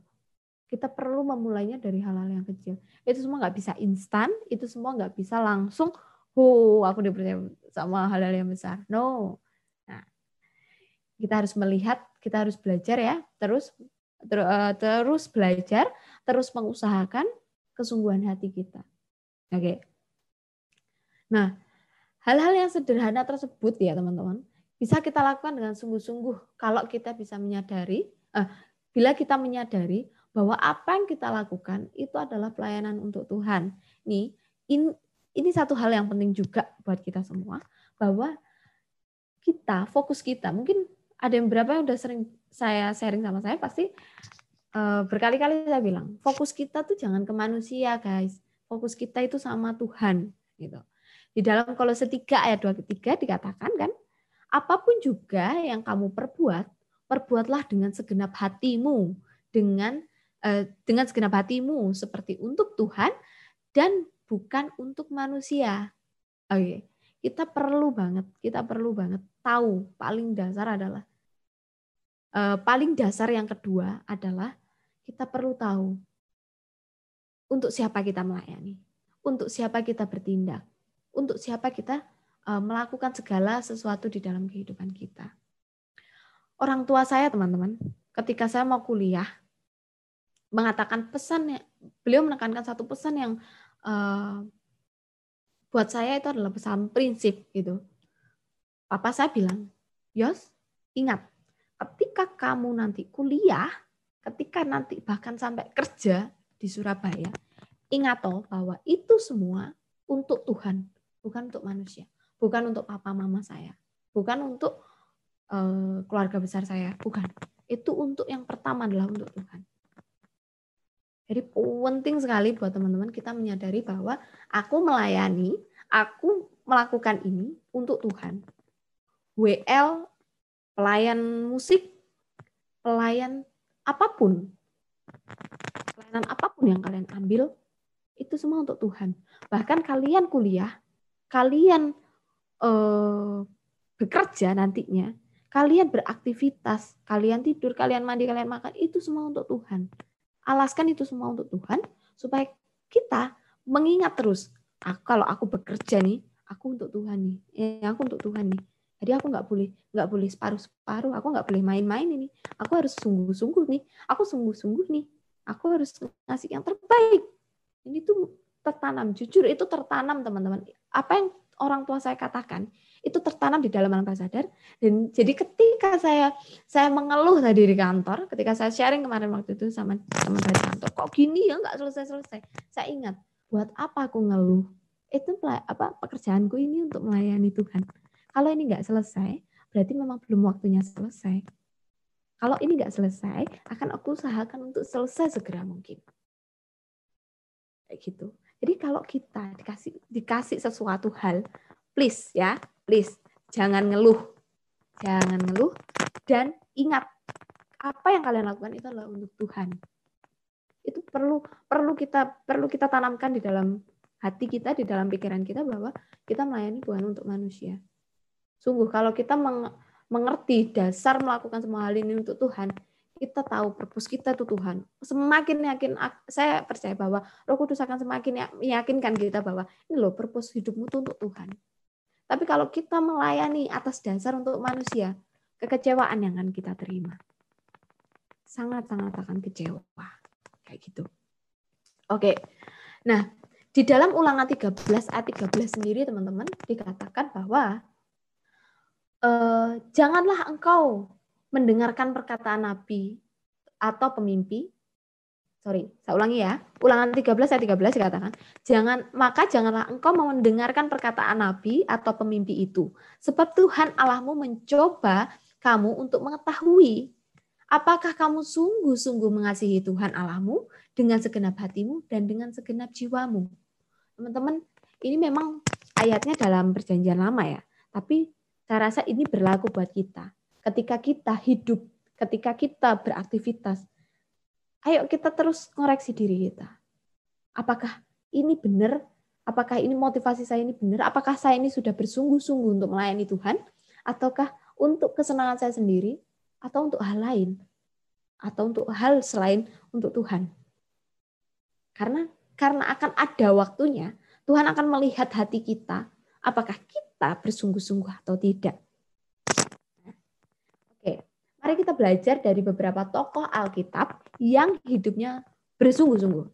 Kita perlu memulainya dari hal-hal yang kecil. Itu semua nggak bisa instan, itu semua nggak bisa langsung, oh aku dipercaya sama hal-hal yang besar. No. Nah, kita harus melihat, kita harus belajar ya, terus eh, terus belajar, terus mengusahakan kesungguhan hati kita. Oke. Nah, hal-hal yang sederhana tersebut ya teman-teman, bisa kita lakukan dengan sungguh-sungguh kalau kita bisa menyadari, eh, bila kita menyadari bahwa apa yang kita lakukan itu adalah pelayanan untuk Tuhan. Nih, in, ini satu hal yang penting juga buat kita semua, bahwa kita, fokus kita, mungkin ada yang berapa yang udah sering saya sharing sama saya, pasti uh, berkali-kali saya bilang, fokus kita tuh jangan ke manusia guys, fokus kita itu sama Tuhan. gitu. Di dalam Kolose 3 ayat 23 dikatakan kan, apa pun juga yang kamu perbuat, perbuatlah dengan segenap hatimu, dengan uh, dengan segenap hatimu seperti untuk Tuhan dan bukan untuk manusia. Oke, okay. kita perlu banget, kita perlu banget tahu paling dasar adalah uh, paling dasar yang kedua adalah kita perlu tahu untuk siapa kita melayani, untuk siapa kita bertindak, untuk siapa kita uh, melakukan segala sesuatu di dalam kehidupan kita. Orang tua saya, teman-teman, ketika saya mau kuliah, mengatakan pesan, beliau menekankan satu pesan yang uh, buat saya itu adalah pesan prinsip gitu. Papa saya bilang, Yos, ingat, ketika kamu nanti kuliah, ketika nanti bahkan sampai kerja di Surabaya, ingat toh bahwa itu semua untuk Tuhan, bukan untuk manusia, bukan untuk papa mama saya, bukan untuk uh, keluarga besar saya, bukan. Itu untuk yang pertama adalah untuk Tuhan. Jadi penting sekali buat teman-teman kita menyadari bahwa aku melayani, aku melakukan ini untuk Tuhan. WL, pelayan musik, pelayan apa pun, pelayanan apa pun yang kalian ambil, itu semua untuk Tuhan. Bahkan kalian kuliah, kalian eh, bekerja nantinya, kalian beraktivitas, kalian tidur, kalian mandi, kalian makan, itu semua untuk Tuhan. Alaskan itu semua untuk Tuhan supaya kita mengingat terus aku, kalau aku bekerja nih aku untuk Tuhan nih eh, aku untuk Tuhan nih jadi aku nggak boleh nggak boleh separuh separuh aku nggak boleh main-main ini. Aku harus sungguh-sungguh nih aku sungguh-sungguh nih aku harus ngasih yang terbaik. Ini tuh tertanam jujur itu tertanam teman-teman. Apa yang orang tua saya katakan itu tertanam di dalam alam sadar. Dan jadi ketika saya saya mengeluh tadi di kantor ketika saya sharing kemarin waktu itu sama teman saya di kantor kok gini ya nggak selesai selesai saya ingat buat apa aku ngeluh? Itu apa pekerjaanku ini untuk melayani Tuhan kalau ini nggak selesai berarti memang belum waktunya selesai kalau ini nggak selesai akan aku usahakan untuk selesai segera mungkin kayak gitu jadi kalau kita dikasih dikasih sesuatu hal please ya please jangan ngeluh. Jangan ngeluh dan ingat apa yang kalian lakukan itu adalah untuk Tuhan. Itu perlu perlu kita perlu kita tanamkan di dalam hati kita, di dalam pikiran kita bahwa kita melayani bukan untuk manusia. Sungguh kalau kita mengerti dasar melakukan semua hal ini untuk Tuhan, kita tahu purpose kita itu Tuhan. Semakin yakin, saya percaya bahwa Roh Kudus akan semakin meyakinkan kita bahwa ini loh purpose hidupmu itu untuk Tuhan. Tapi kalau kita melayani atas dasar untuk manusia, kekecewaan yang akan kita terima. Sangat-sangat akan kecewa. Kayak gitu. Oke. Nah, di dalam ulangan 13 ayat 13 sendiri teman-teman dikatakan bahwa eh, janganlah engkau mendengarkan perkataan nabi atau pemimpi sorry, saya ulangi ya. Ulangan 13 ayat 13 dikatakan, jangan maka janganlah engkau mendengarkan perkataan nabi atau pemimpi itu, sebab Tuhan Allahmu mencoba kamu untuk mengetahui apakah kamu sungguh-sungguh mengasihi Tuhan Allahmu dengan segenap hatimu dan dengan segenap jiwamu. Teman-teman, ini memang ayatnya dalam perjanjian lama ya, tapi saya rasa ini berlaku buat kita. Ketika kita hidup, ketika kita beraktivitas, ayo kita terus ngoreksi diri kita. Apakah ini benar? Apakah ini motivasi saya ini benar? Apakah saya ini sudah bersungguh-sungguh untuk melayani Tuhan? Ataukah untuk kesenangan saya sendiri? Atau untuk hal lain? Atau untuk hal selain untuk Tuhan? Karena karena akan ada waktunya Tuhan akan melihat hati kita, apakah kita bersungguh-sungguh atau tidak. Oke, mari kita belajar dari beberapa tokoh Alkitab yang hidupnya bersungguh-sungguh.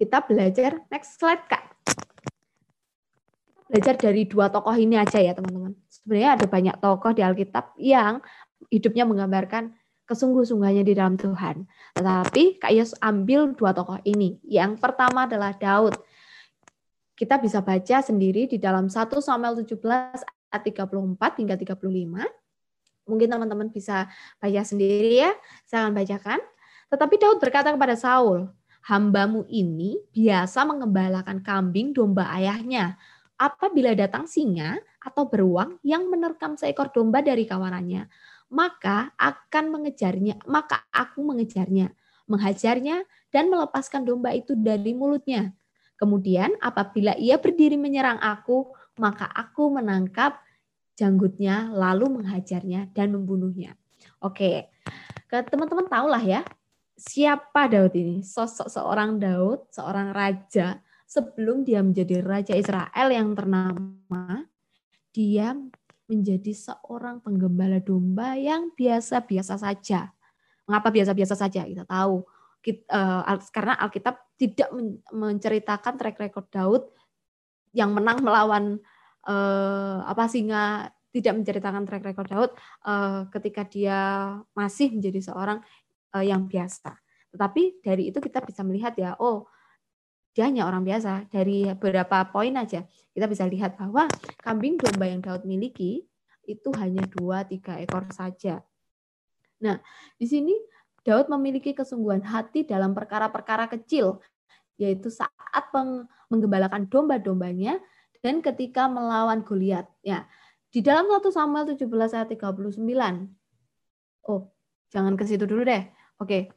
Kita belajar next slide kak. Kita belajar dari dua tokoh ini aja ya teman-teman. Sebenarnya ada banyak tokoh di Alkitab yang hidupnya menggambarkan kesungguh-sungguhannya di dalam Tuhan. Tetapi Kak Yos ambil dua tokoh ini. Yang pertama adalah Daud. Kita bisa baca sendiri di dalam 1 Samuel 17 ayat 34 hingga 35. Mungkin teman-teman bisa baca sendiri ya. Saya akan bacakan. Tetapi Daud berkata kepada Saul, hambamu ini biasa mengembalakan kambing domba ayahnya. Apabila datang singa atau beruang yang menerkam seekor domba dari kawanannya, maka akan mengejarnya, maka aku mengejarnya, menghajarnya dan melepaskan domba itu dari mulutnya. Kemudian apabila ia berdiri menyerang aku, maka aku menangkap janggutnya lalu menghajarnya dan membunuhnya. Oke. Teman-teman tahulah ya, siapa Daud ini? Sosok seorang Daud, seorang raja sebelum dia menjadi raja Israel yang ternama, dia menjadi seorang penggembala domba yang biasa-biasa saja. Mengapa biasa-biasa saja? Kita tahu karena Alkitab tidak menceritakan track record Daud yang menang melawan uh, apa singa tidak menceritakan track record Daud uh, ketika dia masih menjadi seorang yang biasa. Tetapi dari itu kita bisa melihat ya, oh dia hanya orang biasa. Dari beberapa poin aja kita bisa lihat bahwa kambing domba yang Daud miliki itu hanya dua tiga ekor saja. Nah, di sini Daud memiliki kesungguhan hati dalam perkara-perkara kecil, yaitu saat menggembalakan domba-dombanya dan ketika melawan Goliat. Ya, di dalam 1 Samuel 17 ayat 39. Oh, jangan ke situ dulu deh. Oke.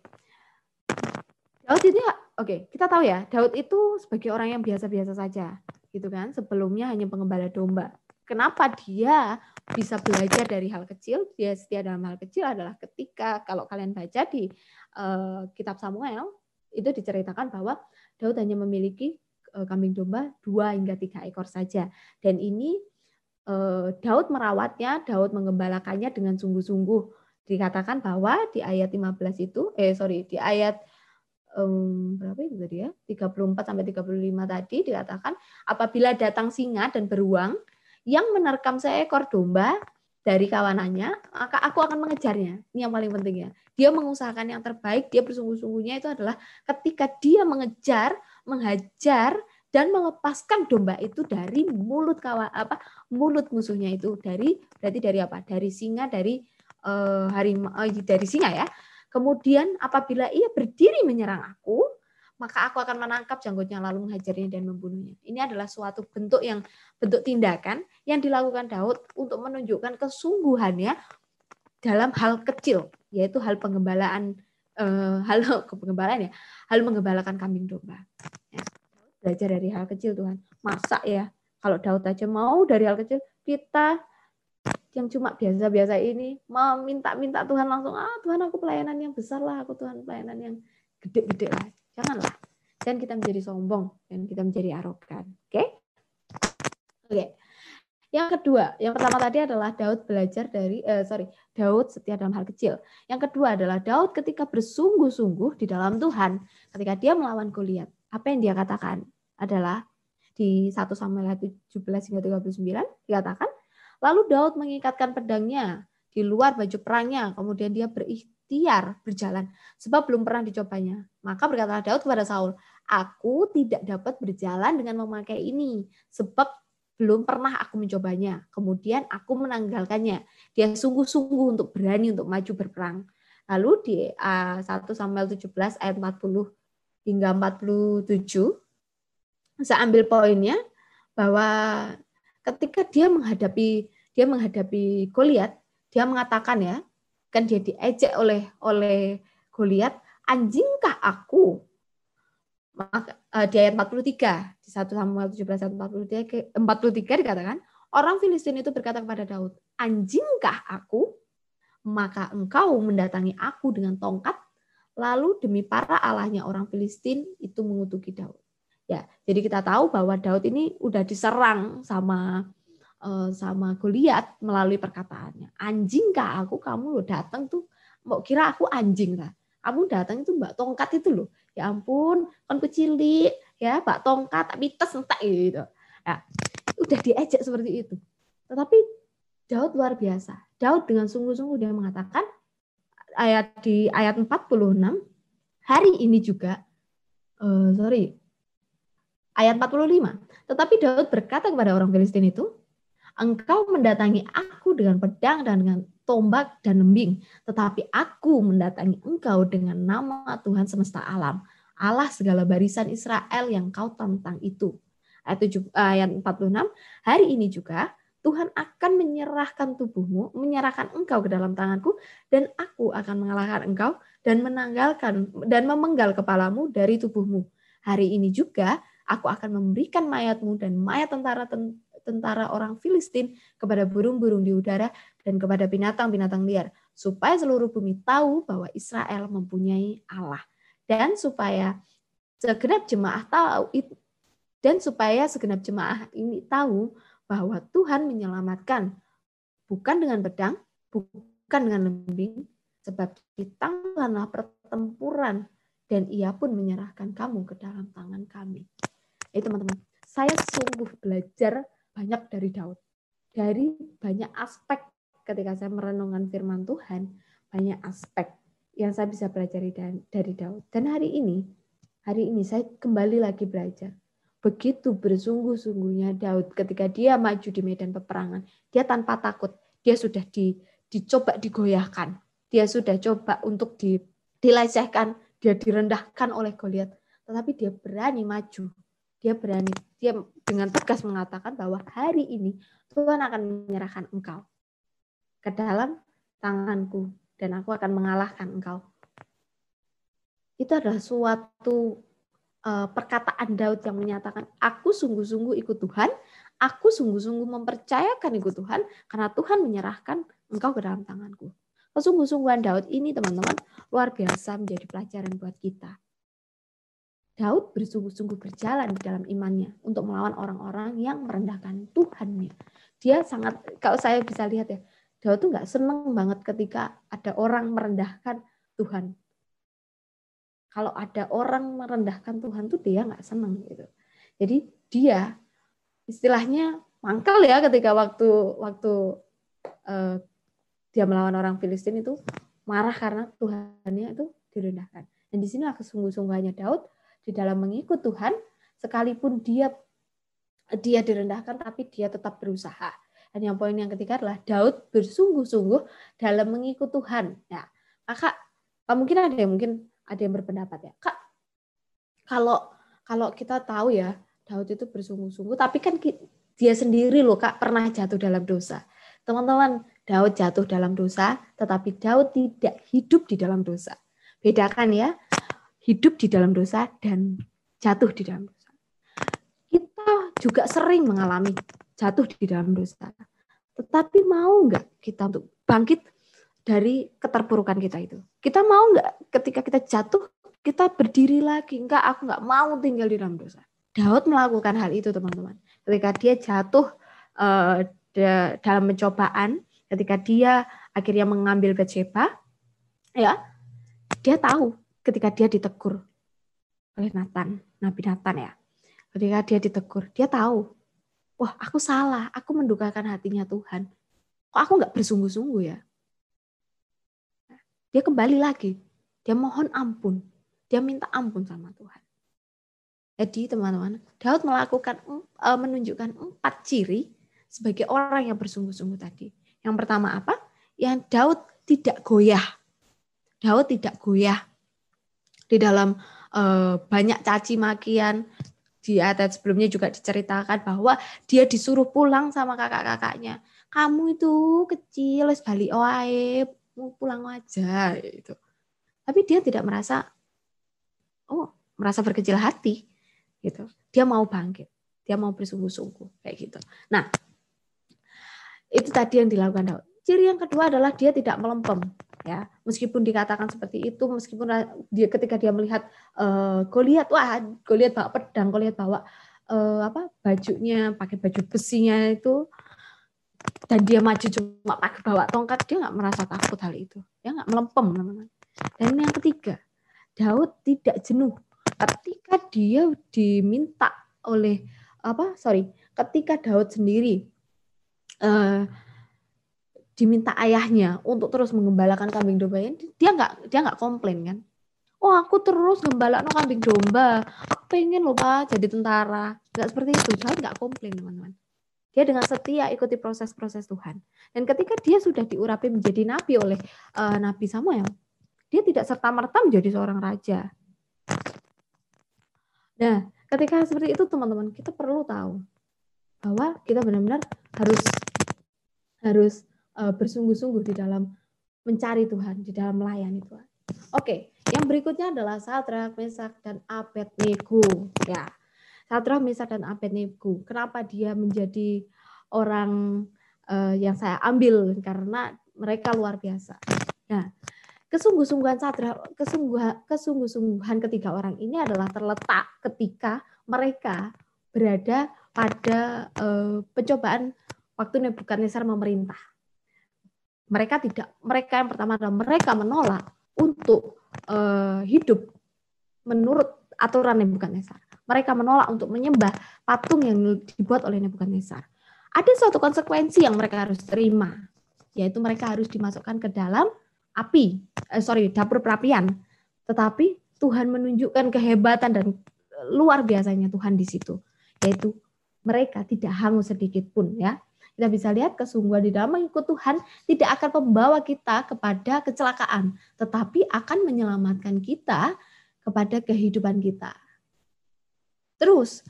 Daud ya, oke, kita tahu ya, Daud itu sebagai orang yang biasa-biasa saja, gitu kan. Sebelumnya hanya pengembala domba. Kenapa dia bisa belajar dari hal kecil? Dia setia dalam hal kecil adalah ketika kalau kalian baca di uh, kitab Samuel itu diceritakan bahwa Daud hanya memiliki uh, kambing domba dua hingga tiga ekor saja. Dan ini uh, Daud merawatnya, Daud mengembalakannya dengan sungguh-sungguh dikatakan bahwa di ayat 15 itu eh sorry di ayat um, berapa itu tadi ya 34 sampai 35 tadi dikatakan apabila datang singa dan beruang yang menerkam seekor domba dari kawanannya maka aku akan mengejarnya. Ini yang paling penting ya. Dia mengusahakan yang terbaik dia bersungguh-sungguhnya itu adalah ketika dia mengejar mengajar dan melepaskan domba itu dari mulut kawan apa mulut musuhnya itu. Dari berarti dari apa? Dari singa dari uh, harimau uh, dari singa ya. Kemudian apabila ia berdiri menyerang aku, maka aku akan menangkap janggutnya lalu menghajarnya dan membunuhnya. Ini adalah suatu bentuk yang bentuk tindakan yang dilakukan Daud untuk menunjukkan kesungguhannya dalam hal kecil, yaitu hal penggembalaan uh, hal pengembalaan ya, hal menggembalakan kambing domba. Ya. Belajar dari hal kecil Tuhan. Masa ya, kalau Daud aja mau dari hal kecil, kita yang cuma biasa-biasa ini mau minta-minta Tuhan langsung ah Tuhan aku pelayanan yang besar lah aku Tuhan pelayanan yang gede-gede lah janganlah dan kita menjadi sombong dan kita menjadi arogan oke okay? oke okay. yang kedua yang pertama tadi adalah Daud belajar dari eh, sorry Daud setia dalam hal kecil yang kedua adalah Daud ketika bersungguh-sungguh di dalam Tuhan ketika dia melawan Goliat apa yang dia katakan adalah di 1 Samuel 17 hingga 39 dikatakan Lalu Daud mengikatkan pedangnya di luar baju perangnya, kemudian dia berikhtiar berjalan, sebab belum pernah dicobanya. Maka berkata Daud kepada Saul, Aku tidak dapat berjalan dengan memakai ini, sebab belum pernah aku mencobanya. Kemudian aku menanggalkannya. Dia sungguh-sungguh untuk berani untuk maju berperang. Lalu di uh, 1 Samuel 17 ayat 40 hingga 47, saya ambil poinnya bahwa ketika dia menghadapi dia menghadapi Goliat, dia mengatakan ya, kan dia diejek oleh oleh Goliat, anjingkah aku? Maka uh, di ayat 43 di 1 Samuel 17 ayat 43 43 dikatakan, orang Filistin itu berkata kepada Daud, "Anjingkah aku? Maka engkau mendatangi aku dengan tongkat, lalu demi para allahnya orang Filistin itu mengutuki Daud." Ya, jadi kita tahu bahwa Daud ini udah diserang sama sama Goliat melalui perkataannya. Anjing kah aku kamu lo datang tuh mau kira aku anjing lah. Kamu datang itu mbak tongkat itu loh. Ya ampun, kan kecil ya mbak tongkat tapi tes entek gitu. Ya, udah diejek seperti itu. Tetapi Daud luar biasa. Daud dengan sungguh-sungguh dia mengatakan ayat di ayat 46 hari ini juga uh, sorry ayat 45. Tetapi Daud berkata kepada orang Filistin itu, engkau mendatangi aku dengan pedang dan dengan tombak dan lembing, tetapi aku mendatangi engkau dengan nama Tuhan semesta alam, Allah segala barisan Israel yang kau tentang itu. Ayat, 7, ayat 46, hari ini juga Tuhan akan menyerahkan tubuhmu, menyerahkan engkau ke dalam tanganku, dan aku akan mengalahkan engkau dan menanggalkan dan memenggal kepalamu dari tubuhmu. Hari ini juga aku akan memberikan mayatmu dan mayat tentara tentara orang Filistin kepada burung-burung di udara dan kepada binatang-binatang liar supaya seluruh bumi tahu bahwa Israel mempunyai Allah dan supaya segenap jemaah tahu dan supaya segenap jemaah ini tahu bahwa Tuhan menyelamatkan bukan dengan pedang, bukan dengan lembing, sebab di tanganlah pertempuran dan ia pun menyerahkan kamu ke dalam tangan kami. Itu teman-teman, saya sungguh belajar banyak dari Daud. Dari banyak aspek ketika saya merenungkan firman Tuhan, banyak aspek yang saya bisa belajar dari Daud. Dan hari ini, hari ini saya kembali lagi belajar. Begitu bersungguh-sungguhnya Daud ketika dia maju di medan peperangan, dia tanpa takut, dia sudah di, dicoba digoyahkan, dia sudah coba untuk di, dilecehkan, dia direndahkan oleh Goliat, tetapi dia berani maju, dia berani, dia dengan tegas mengatakan bahwa hari ini Tuhan akan menyerahkan engkau ke dalam tanganku dan aku akan mengalahkan engkau. Itu adalah suatu uh, perkataan Daud yang menyatakan aku sungguh-sungguh ikut Tuhan, aku sungguh-sungguh mempercayakan ikut Tuhan karena Tuhan menyerahkan engkau ke dalam tanganku. Kesungguh-sungguhan Daud ini teman-teman luar biasa menjadi pelajaran buat kita. Daud bersungguh-sungguh berjalan di dalam imannya untuk melawan orang-orang yang merendahkan Tuhannya. Dia sangat, kalau saya bisa lihat ya, Daud tuh nggak seneng banget ketika ada orang merendahkan Tuhan. Kalau ada orang merendahkan Tuhan tuh dia nggak seneng gitu. Jadi dia istilahnya mangkal ya ketika waktu waktu uh, dia melawan orang Filistin itu marah karena Tuhannya itu direndahkan. Dan di sinilah kesungguh-sungguhannya Daud di dalam mengikut Tuhan sekalipun dia dia direndahkan tapi dia tetap berusaha. Dan yang poin yang ketiga adalah Daud bersungguh-sungguh dalam mengikut Tuhan. Ya, kakak, mungkin ada yang mungkin ada yang berpendapat ya, kak. Kalau kalau kita tahu ya Daud itu bersungguh-sungguh, tapi kan dia sendiri loh kak pernah jatuh dalam dosa. Teman-teman, Daud jatuh dalam dosa, tetapi Daud tidak hidup di dalam dosa. Bedakan ya, hidup di dalam dosa dan jatuh di dalam dosa. Kita juga sering mengalami jatuh di dalam dosa. Tetapi mau nggak kita untuk bangkit dari keterpurukan kita itu? Kita mau nggak ketika kita jatuh, kita berdiri lagi? Enggak, aku nggak mau tinggal di dalam dosa. Daud melakukan hal itu, teman-teman. Ketika dia jatuh uh, dalam pencobaan, ketika dia akhirnya mengambil Bathsheba, ya, dia tahu ketika dia ditegur oleh Nathan, Nabi Nathan ya. Ketika dia ditegur, dia tahu, wah aku salah, aku mendukakan hatinya Tuhan. Kok aku nggak bersungguh-sungguh ya? Dia kembali lagi, dia mohon ampun, dia minta ampun sama Tuhan. Jadi teman-teman, Daud melakukan e, menunjukkan empat ciri sebagai orang yang bersungguh-sungguh tadi. Yang pertama apa? Yang Daud tidak goyah. Daud tidak goyah di dalam uh, banyak caci makian di ayat sebelumnya juga diceritakan bahwa dia disuruh pulang sama kakak-kakaknya. Kamu itu kecil, les balik oae, mau pulang aja itu. Tapi dia tidak merasa oh, merasa berkecil hati gitu. Dia mau bangkit. Dia mau bersungguh-sungguh kayak gitu. Nah, itu tadi yang dilakukan Daud. Ciri yang kedua adalah dia tidak melempem ya meskipun dikatakan seperti itu meskipun dia ketika dia melihat uh, Goliat wah Goliat bawa pedang Goliat bawa uh, apa bajunya pakai baju besinya itu dan dia maju cuma pakai bawa tongkat dia nggak merasa takut hal itu. Dia nggak melempem teman-teman dan yang ketiga Daud tidak jenuh. Ketika dia diminta oleh apa sorry ketika Daud sendiri uh, diminta ayahnya untuk terus mengembalakan kambing domba dia nggak dia nggak komplain kan? Oh aku terus gembala no kambing domba. Aku pengen loh pak jadi tentara. Nggak seperti itu. Daud nggak komplain teman-teman. Dia dengan setia ikuti proses-proses Tuhan. Dan ketika dia sudah diurapi menjadi nabi oleh uh, Nabi Samuel, dia tidak serta-merta menjadi seorang raja. Nah, ketika seperti itu teman-teman, kita perlu tahu bahwa kita benar-benar harus harus uh, bersungguh-sungguh di dalam mencari Tuhan, di dalam melayani Tuhan. Oke, yang berikutnya adalah Sadrak, Mesak, dan Abednego. Ya, Sadrah, Mesak, dan Abednego. Kenapa dia menjadi orang uh, yang saya ambil? Karena mereka luar biasa. Nah, kesungguh-sungguhan Sadrah, kesungguh kesungguh-sungguhan ketiga orang ini adalah terletak ketika mereka berada pada uh, pencobaan waktu Nebukadnezar memerintah. Mereka tidak, mereka yang pertama adalah mereka menolak untuk uh, hidup menurut aturan Nebukadnezar mereka menolak untuk menyembah patung yang dibuat oleh Nebukadnezar. Ada suatu konsekuensi yang mereka harus terima, yaitu mereka harus dimasukkan ke dalam api, eh, sorry, dapur perapian. Tetapi Tuhan menunjukkan kehebatan dan luar biasanya Tuhan di situ, yaitu mereka tidak hangus sedikit pun ya. Kita bisa lihat kesungguhan di dalam mengikut Tuhan tidak akan membawa kita kepada kecelakaan, tetapi akan menyelamatkan kita kepada kehidupan kita. Terus,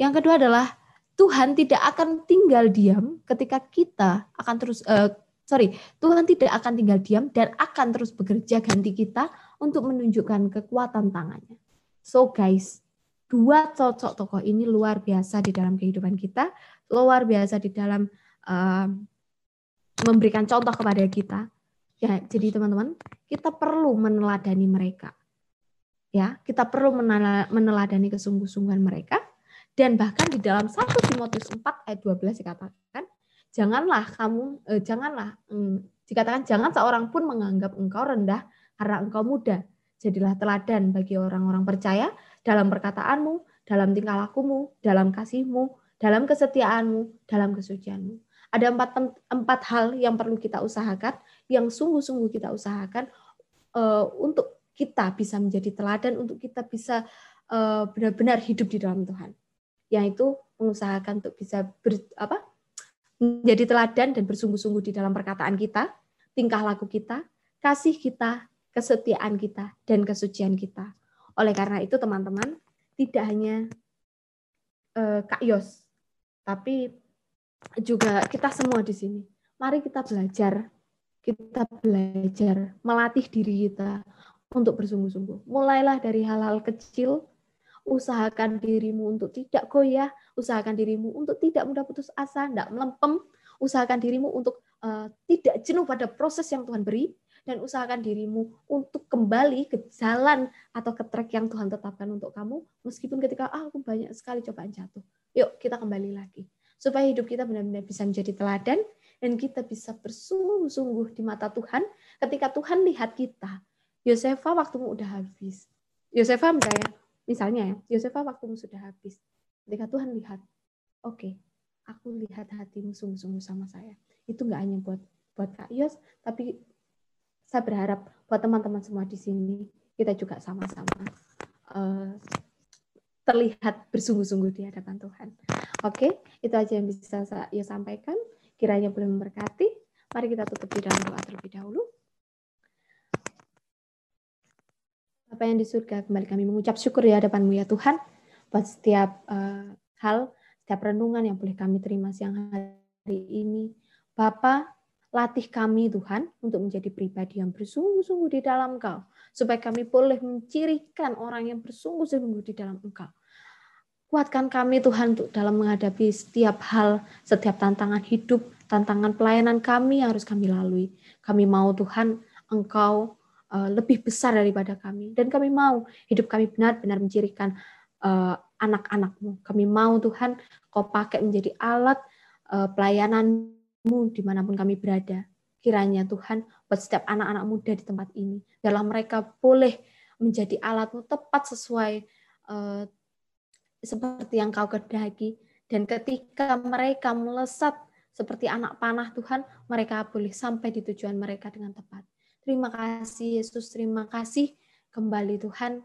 yang kedua adalah Tuhan tidak akan tinggal diam ketika kita akan terus uh, sorry Tuhan tidak akan tinggal diam dan akan terus bekerja ganti kita untuk menunjukkan kekuatan tangannya. So guys, dua sosok tokoh ini luar biasa di dalam kehidupan kita, luar biasa di dalam memberikan contoh kepada kita. Ya, jadi teman-teman, kita perlu meneladani mereka. Ya kita perlu meneladani kesungguh-sungguhan mereka. Dan bahkan di dalam 1 Timotius 4 ayat 12 dikatakan janganlah kamu eh, janganlah hmm, dikatakan jangan seorang pun menganggap engkau rendah karena engkau muda. Jadilah teladan bagi orang-orang percaya dalam perkataanmu dalam tingkah lakumu dalam kasihmu dalam kesetiaanmu dalam kesucianmu ada empat empat hal yang perlu kita usahakan yang sungguh-sungguh kita usahakan uh, untuk kita bisa menjadi teladan untuk kita bisa uh, benar-benar hidup di dalam Tuhan. Yaitu mengusahakan untuk bisa ber, apa? menjadi teladan dan bersungguh-sungguh di dalam perkataan kita, tingkah laku kita, kasih kita, kesetiaan kita dan kesucian kita. Oleh karena itu teman-teman, tidak hanya uh, Kak Yos, tapi juga kita semua di sini. Mari kita belajar, kita belajar melatih diri kita untuk bersungguh-sungguh. Mulailah dari hal-hal kecil, usahakan dirimu untuk tidak goyah, usahakan dirimu untuk tidak mudah putus asa, tidak melempem, usahakan dirimu untuk uh, tidak jenuh pada proses yang Tuhan beri, dan usahakan dirimu untuk kembali ke jalan atau ke trek yang Tuhan tetapkan untuk kamu, meskipun ketika ah, aku banyak sekali cobaan jatuh. Yuk kita kembali lagi. Supaya hidup kita benar-benar bisa menjadi teladan, dan kita bisa bersungguh-sungguh di mata Tuhan ketika Tuhan lihat kita Yosefa waktumu udah habis. Yosefa misalnya, misalnya ya, Yosefa waktumu sudah habis. Ketika Tuhan lihat, oke, okay, aku lihat hatimu sungguh-sungguh sama saya. Itu nggak hanya buat buat Kak Yos, tapi saya berharap buat teman-teman semua di sini kita juga sama-sama uh, terlihat bersungguh-sungguh di hadapan Tuhan. Oke, itu aja yang bisa saya sampaikan. Kiranya boleh memberkati. Mari kita tutup di dalam doa terlebih dahulu. apa yang di surga, kembali kami mengucap syukur di hadapanmu ya Tuhan, buat setiap uh, hal, setiap renungan yang boleh kami terima siang hari ini. Bapa, latih kami Tuhan untuk menjadi pribadi yang bersungguh-sungguh di dalam Engkau, supaya kami boleh mencirikan orang yang bersungguh-sungguh di dalam Engkau. Kuatkan kami Tuhan untuk dalam menghadapi setiap hal, setiap tantangan hidup, tantangan pelayanan kami yang harus kami lalui. Kami mau Tuhan Engkau uh, lebih besar daripada kami. Dan kami mau hidup kami benar-benar mencirikan uh, anak-anakmu. Kami mau Tuhan kau pakai menjadi alat uh, pelayanan tanganmu di mana pun kami berada. Kiranya Tuhan buat setiap anak-anak muda di tempat ini. Dalam mereka boleh menjadi alatmu tepat sesuai uh, seperti yang kau kehendaki. Dan ketika mereka melesat seperti anak panah Tuhan, mereka boleh sampai di tujuan mereka dengan tepat. Terima kasih Yesus, terima kasih kembali Tuhan.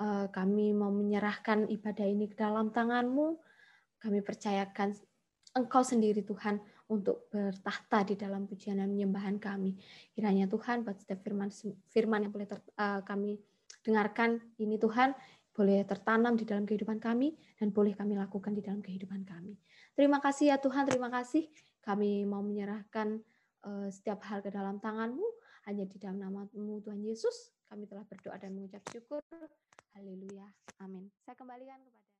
Eh, kami mau menyerahkan ibadah ini ke dalam tangan-Mu. Kami percayakan Engkau sendiri Tuhan untuk bertahta di dalam pujian dan penyembahan kami. Kiranya Tuhan buat setiap firman firman yang boleh ter, uh, kami dengarkan ini Tuhan boleh tertanam di dalam kehidupan kami dan boleh kami lakukan di dalam kehidupan kami. Terima kasih ya Tuhan, terima kasih. Kami mau menyerahkan uh, setiap hal ke dalam tangan-Mu hanya di dalam nama-Mu Tuhan Yesus. Kami telah berdoa dan mengucap syukur. Haleluya. Amin. Saya kembalikan kepada